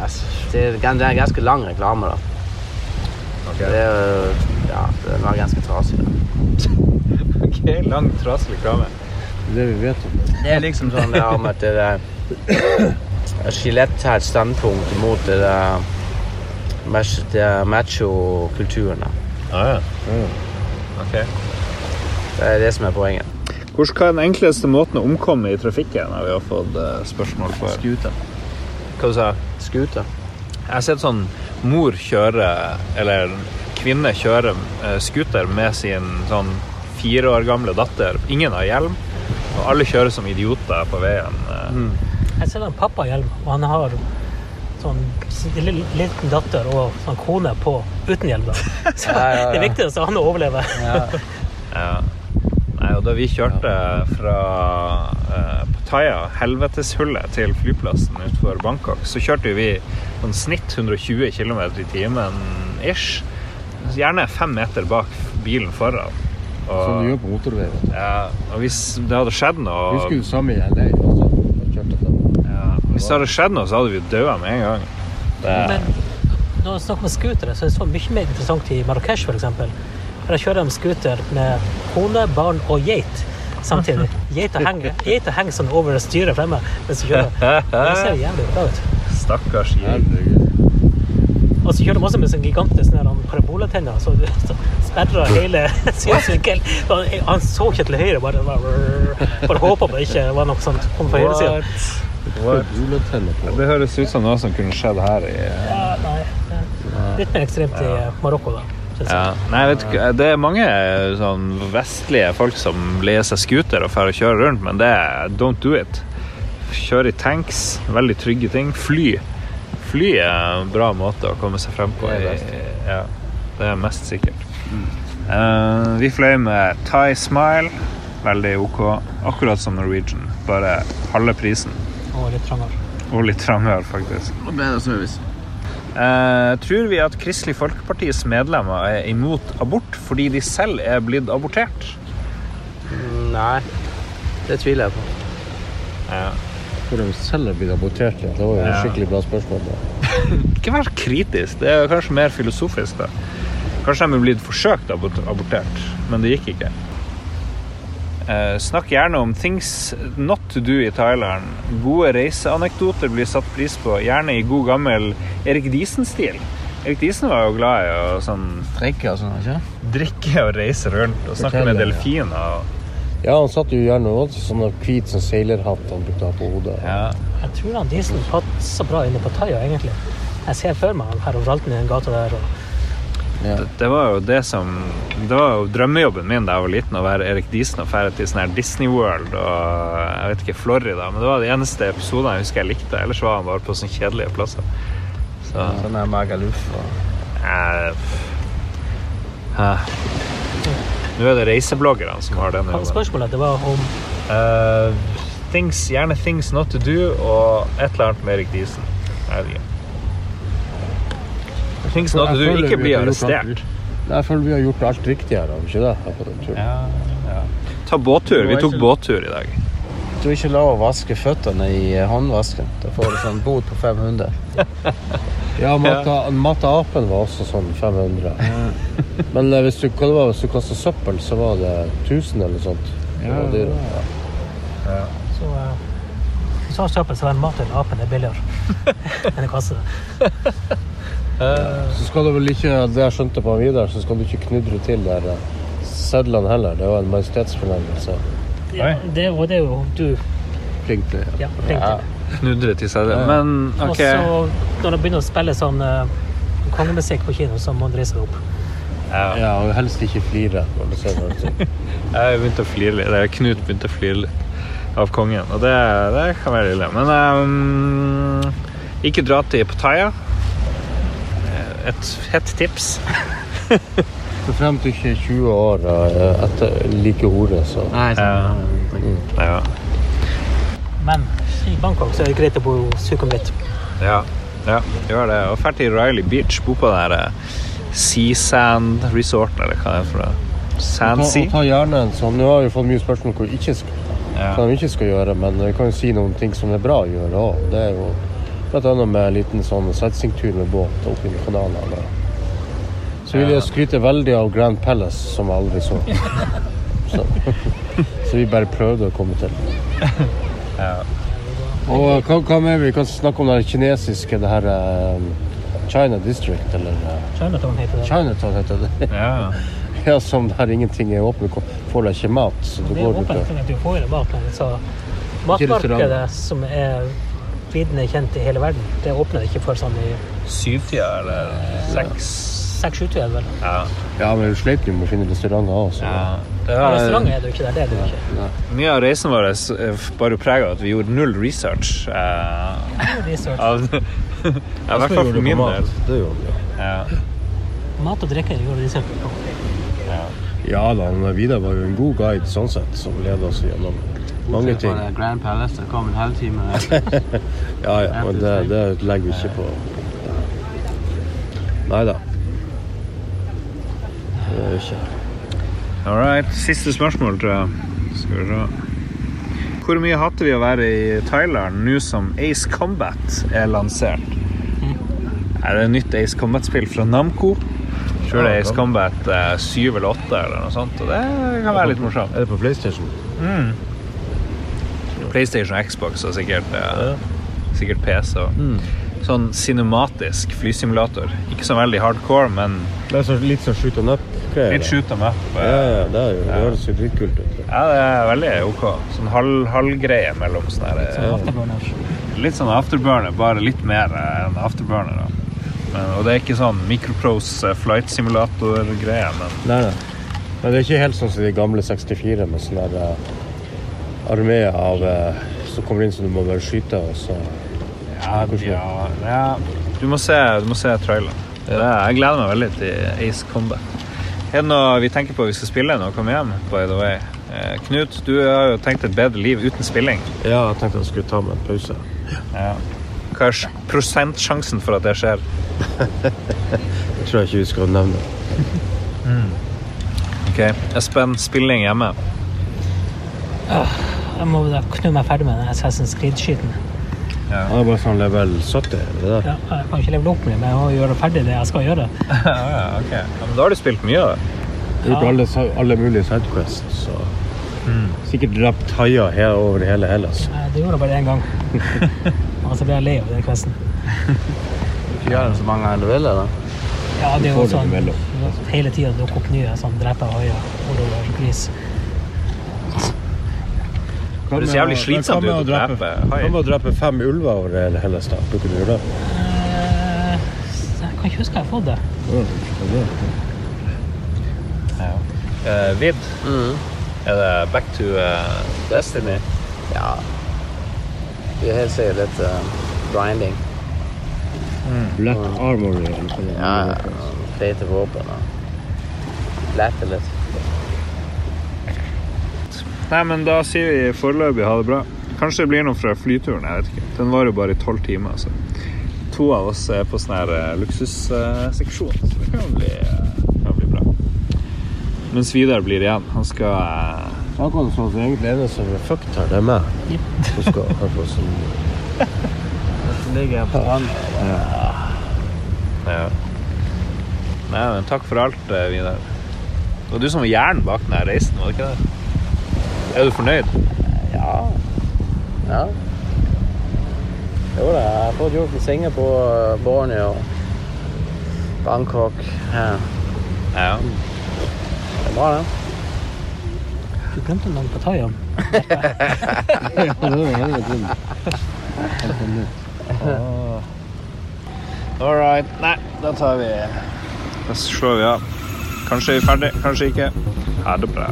er, det er en ganske lang reklame, da. Det, er, ja, den var ganske trasig. Da. Ok, Lang, trasig reklame. Det er det vi vet om det. Det er liksom sånn det om at det der Skjelett har et standpunkt mot det der mach- det der macho-kulturen. Ah, ja. Ok. Det er det som er poenget. Hvordan er den enkleste måten å omkomme i trafikken? har vi har fått eh, spørsmål på. Scooter. Hva du sa Scooter. Jeg har sett sånn mor kjøre, eller kvinne kjøre eh, scooter med sin sånn fire år gamle datter. Ingen har hjelm, og alle kjører som idioter på veien. Mm. Jeg ser en pappahjelm, og han har sånn liten datter og sånn kone på uten hjelm. da. Så Ja, ja, ja. det viktigste er han å overleve. Ja. Nei, og da vi kjørte fra eh, Pattaya, helveteshullet, til flyplassen utenfor Bangkok, så kjørte vi sånn snitt 120 km i timen ish. Gjerne fem meter bak bilen foran. Som du gjør på motorvei. vet du. ja, og hvis det hadde skjedd Vi noe skulle du samme. Jeg Hvis det hadde skjedd noe, så hadde vi daua med en gang. Det, Men når vi snakker om scootere, så er det så mye mer interessant i Marrakech f.eks. For jeg kjører de scooter med kone, barn og geit samtidig. Geita henger, geita henger sånn over styret fremme mens du kjører. Det ser jævlig bra ut. Stakkars geit. Og så kjører de også med sånn gigantiske sånne så du sperrer hele synsvinkelen. Han- så ikke til høyre, bare, bare, bare håpa på det ikke var noe sånt kom fra høyresida. Juletenner. Det høres ut som noe som kunne skjedd her i Ja, nei. Litt mer ekstremt i Marokko, da. Ja. Nei, vet du, det er mange sånn vestlige folk som leier seg scooter og drar og kjører rundt, men det er don't do it. Kjøre i tanks, veldig trygge ting. Fly. Fly er en bra måte å komme seg frem på. Det er best. Ja, det er mest sikkert. Eh, vi fløy med Thai Smile. Veldig OK. Akkurat som Norwegian, bare halve prisen. Og litt trangere. Og litt trangere, faktisk. Og bedre service. Eh, tror vi at Kristelig Folkepartis medlemmer er imot abort fordi de selv er blitt abortert? Nei, det tviler jeg på. Ja. Hvor de selv er blitt abortert. Det var jo et Ja. skikkelig bra spørsmål. Da. Ikke vær kritisk. Det er kanskje mer filosofisk. da. Kanskje de er blitt forsøkt abort abortert, men det gikk ikke. Eh, snakk gjerne om things not to do i Thailand. Gode reiseanekdoter blir satt pris på, gjerne i god gammel Erik Diesen-stil. Erik Diesen var jo glad i å sånn, Drikke og sånn, ikke? drikke og reise rundt og snakke med Fortelle, delfiner. og- Ja, han satt jo gjerne også sånn hvit sånn seilerhatt han brukte å ha på hodet. Ja. Jeg tror han Diesen passer bra inne på Thaia, egentlig. Jeg ser for meg han her overalt i den gata der. Og Det, det var jo det som Det var jo drømmejobben min da jeg var liten, å være Erik Diesen og dra til sånn her Disney World og jeg vet ikke, Florida. Men det var de eneste episodene jeg husker jeg likte. Ellers var han bare på sånne kjedelige plasser. Så Sånn er Magaluf og eh. Nå er det reisebloggerne som har denne jobben. spørsmålet det var om uh, things, gjerne 'Things Not To Do' og et eller annet med Erik Diesen. Jeg vet ikke. Things Not To du Do, ikke blir bli arrestert. Jeg føler vi har gjort alt riktig her, har vi ikke det? Den turen. Ta båttur. Vi tok båttur i dag. Du er ikke lov å vaske føttene i håndvasken. Da får du sånn bot på 500. Ja, matta, matta apen var også sånn 500. Men eh, hvis du, det hvis du kastet søppel, så var det 1000 eller sånt. Ja, dyr, ja. ja. Så uh, så søppel, så var mat til apen er billigere enn en kasse. Så skal du vel ikke, det jeg skjønte på videre, så skal du ikke knudre til der eh, sedlene heller. Det var en majestetsfornærmelse. Ja, det, og det er jo du Flink til. ja, flink til. Knudre til seg. Men Og så når de begynner å spille sånn uh, kongemusikk på kino, så må man reise seg opp. Ja. Ja, og helst ikke flire. det, altså. Jeg begynte å flire litt. Eller Knut begynte å flire litt av kongen, og det, det kan være ille. Men um, ikke dra til Pattaya. Et hett tips. Så frem til ikke 20 år eh, etter like hore, så Nei, Ja. Mm. Ja. Men i Bangkok så er det greit å bo Sukhumvit. Ja, ja gjør det. Og dra til Riley Beach. Bo på den der eh, Sea Sand Resort, eller hva det er for noe. ta, Sandsea. Ta, ta gjerne en sånn Nå har vi fått mye spørsmål om hva vi ikke skal, Ja. vi ikke skal gjøre, men vi kan jo si noen ting som er bra å gjøre òg. Det er jo annet med en liten sånn sightseeingtur med båt opp i kanalene. Så vil jeg skryte veldig av Grand Palace, som jeg aldri så. Så, så vi bare prøvde å komme til. Og hva, hva mer? Vi kan snakke om det kinesiske, det her eh, China District, eller eh, Chinatown heter det. Chinatown heter det. Ja. Ja, som der ingenting er åpent, får du ikke mat. Så du Det er går ut åpent og sånn at du får jo mat. Men så matmarkedet, som er vidende kjent i hele verden, det åpner ikke før sånn i Syvtida eller seks seks-sju-tida, vel. Ja. Ja, men du sleit jo med å finne restauranter òg, så ja. Det Ja, restauranter er det jo ikke der. Det er det jo ikke. mye av reisen vår bar bare prega av at vi gjorde null research. Uh, Research. av, ja, I hvert fall for min del. Det gjorde vi. Ja. Mat og drikke gjorde research på. Ja da, Vidar var jo en god guide sånn sett, som ledet oss gjennom mange ting. Det Grand Palace, det kom en halvtime. Ja, ja, men det, det legger vi ikke på. Nei da. Det gjør vi ikke. All right. Siste spørsmål, tror jeg. Skal vi se. Hvor mye hater vi å være i Thailand nå som Ace Combat er lansert? Er det et nytt Ace Combat-spill fra Namco? Tror det er Ace Combat eh, 7 eller 8 eller noe sånt, og det kan være litt morsomt. Er det på PlayStation? PlayStation og Xbox og sikkert, eh, sikkert PC. Og. Sånn cinematisk flysimulator. Ikke så veldig hardcore, men Det er så, litt sånn shoot and up-greier. litt shoot them up. Ja, ja, det er jo det høres jo dritkult ut. Ja, det er veldig OK. Sånn halv- halvgreie mellom sånne her, eh, Afterburners. litt sånn afterburner, bare litt mer eh, enn afterburner. Da. Men, og det er ikke sånn microprose eh, flight simulator-greie, men Nei, nei. Men det er ikke helt sånn som de gamle 64 med sånn der uh, armé av uh, som kommer inn så du må bare skyte, og så ja, ja, ja. Du må se, du må se traileren. Er, jeg gleder meg veldig til Ace Combat. Er det noe vi tenker på vi skal spille når vi kommer hjem? by the way? Eh, Knut, du har jo tenkt et bedre liv uten spilling. Ja, jeg tenkte jeg skulle ta meg en pause. Ja. Hva er prosentsjansen for at det skjer? Det tror jeg ikke vi skal nevne. Ok, Espen, spilling hjemme. Jeg må da knu meg ferdig med den Assassin's Creed-skyten. Ja. Det er bare sånn level 70, er det der. Ja, jeg kan ikke levele opp med det, men jeg må gjøre ferdig det jeg skal gjøre. ja, ja, ok. Ja, men da har du spilt mye, da. Gjort alle, alle mulige sidequests, Mm. Sikkert drept haier her over hele Hellas. Det gjorde jeg bare én gang. Og så ble jeg lei av den questen. Ikke gjør den så mange ganger du vil, eller? Ja, det er jo sånn hele tida dukker opp nye sånn dreper haier. Hva Det er så med jævlig slitsomt hva ut å drepe Hva haier. med å drepe fem ulver over hele Hellestad? Bruker du det? Eh, Jeg kan ikke huske jeg har fått det. Ja, det. Eh, Vid, er det back to uh, Destiny? Ja. Det er helt sikkert litt uh, grinding. Black Armory, eller Ja, ja. Feite våpen og lette litt. Nei, men da sier vi foreløpig ha det bra. Kanskje det blir noe fra flyturen, jeg vet ikke. Den var jo bare i tolv timer, så to av oss er på sånn her eh, luksusseksjon, så det kan bli, eh, kan bli bra. Mens Vidar blir igjen. Han skal eh, er akkurat sånn at det egentlig det som er fucked her, det er meg. Som skal ha på sånn Ligger på stranden. ja. Nei, men takk for alt, Vidar. Det var du som var hjernen bak den reisen, var det ikke det? Er du fornøyd? Ja. Ja. Jo da, jeg har fått gjort en på Borneo, Bangkok. Ja. Ja. Det er bra, det. Du glemte noe på Thaian. All right. Nei, da tar vi Da slår vi av. Kanskje er vi ferdig, kanskje ikke. Ha det bra.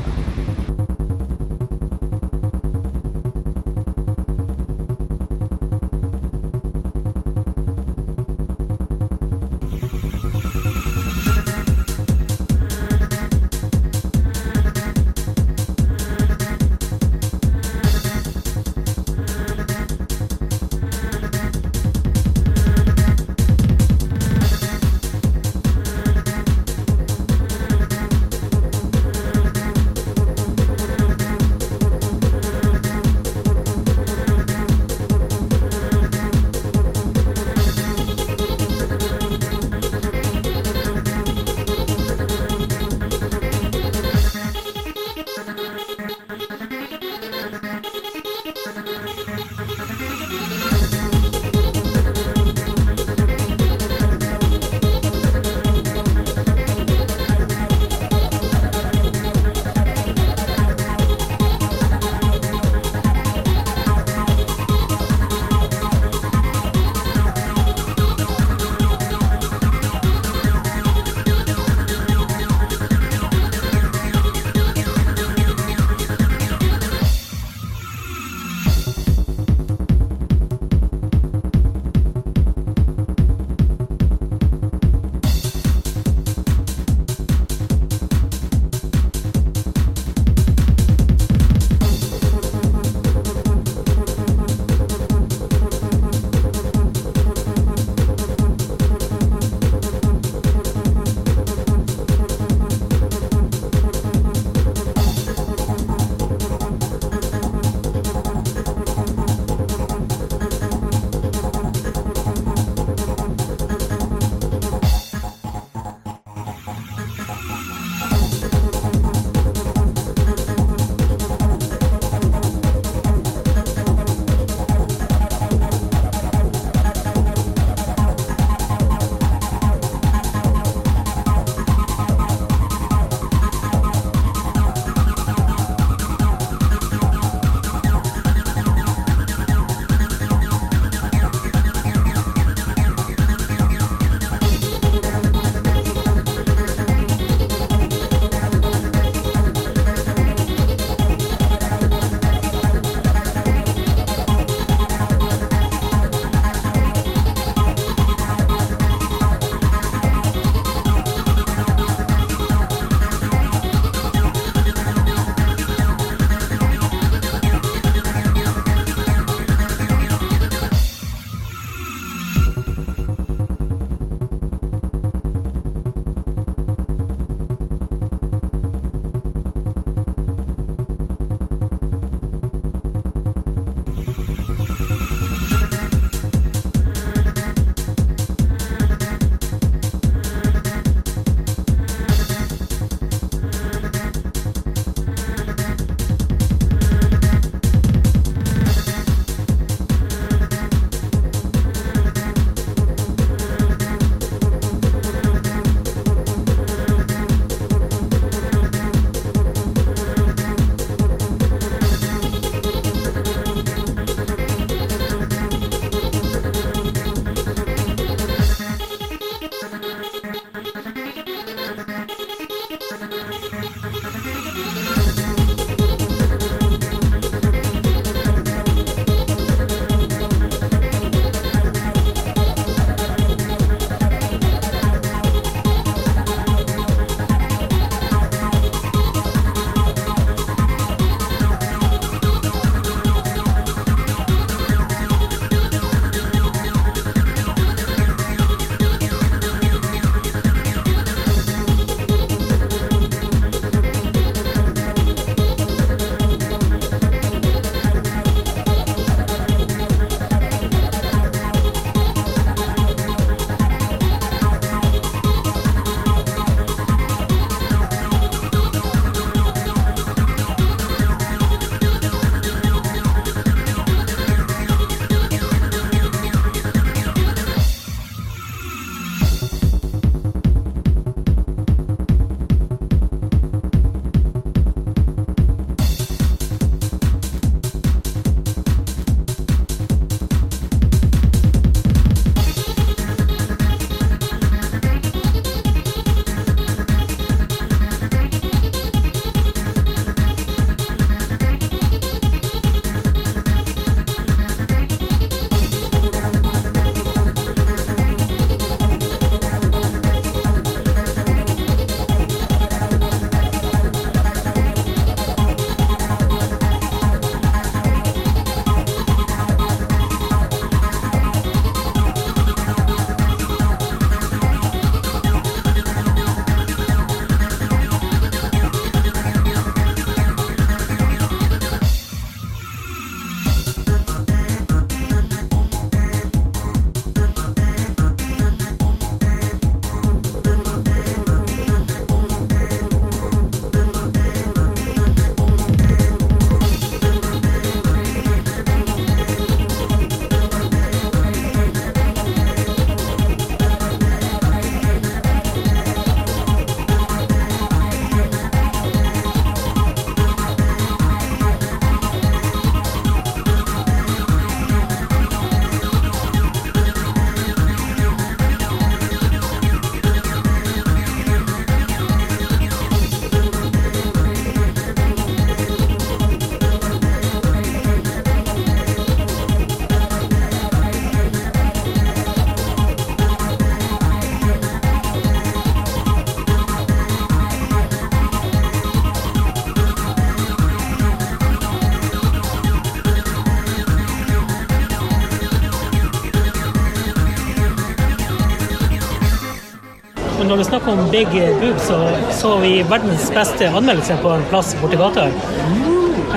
Når du snakker om big boob, så så vi verdens beste anmeldelse på en plass borti gata.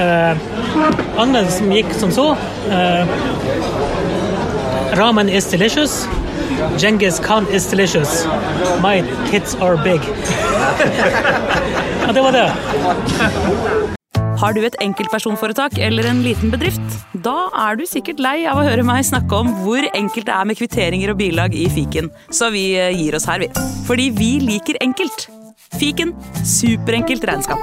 Eh, anmeldelsen gikk som så. Eh, ramen is delicious. Genghis Khan is delicious. My tits are big. ja, det var det. Har du et enkeltpersonforetak eller en liten bedrift? Da er du sikkert lei av å høre meg snakke om hvor enkelt det er med kvitteringer og bilag i fiken, så vi eh, gir oss her, vi. Fordi vi liker enkelt. Fiken superenkelt regnskap.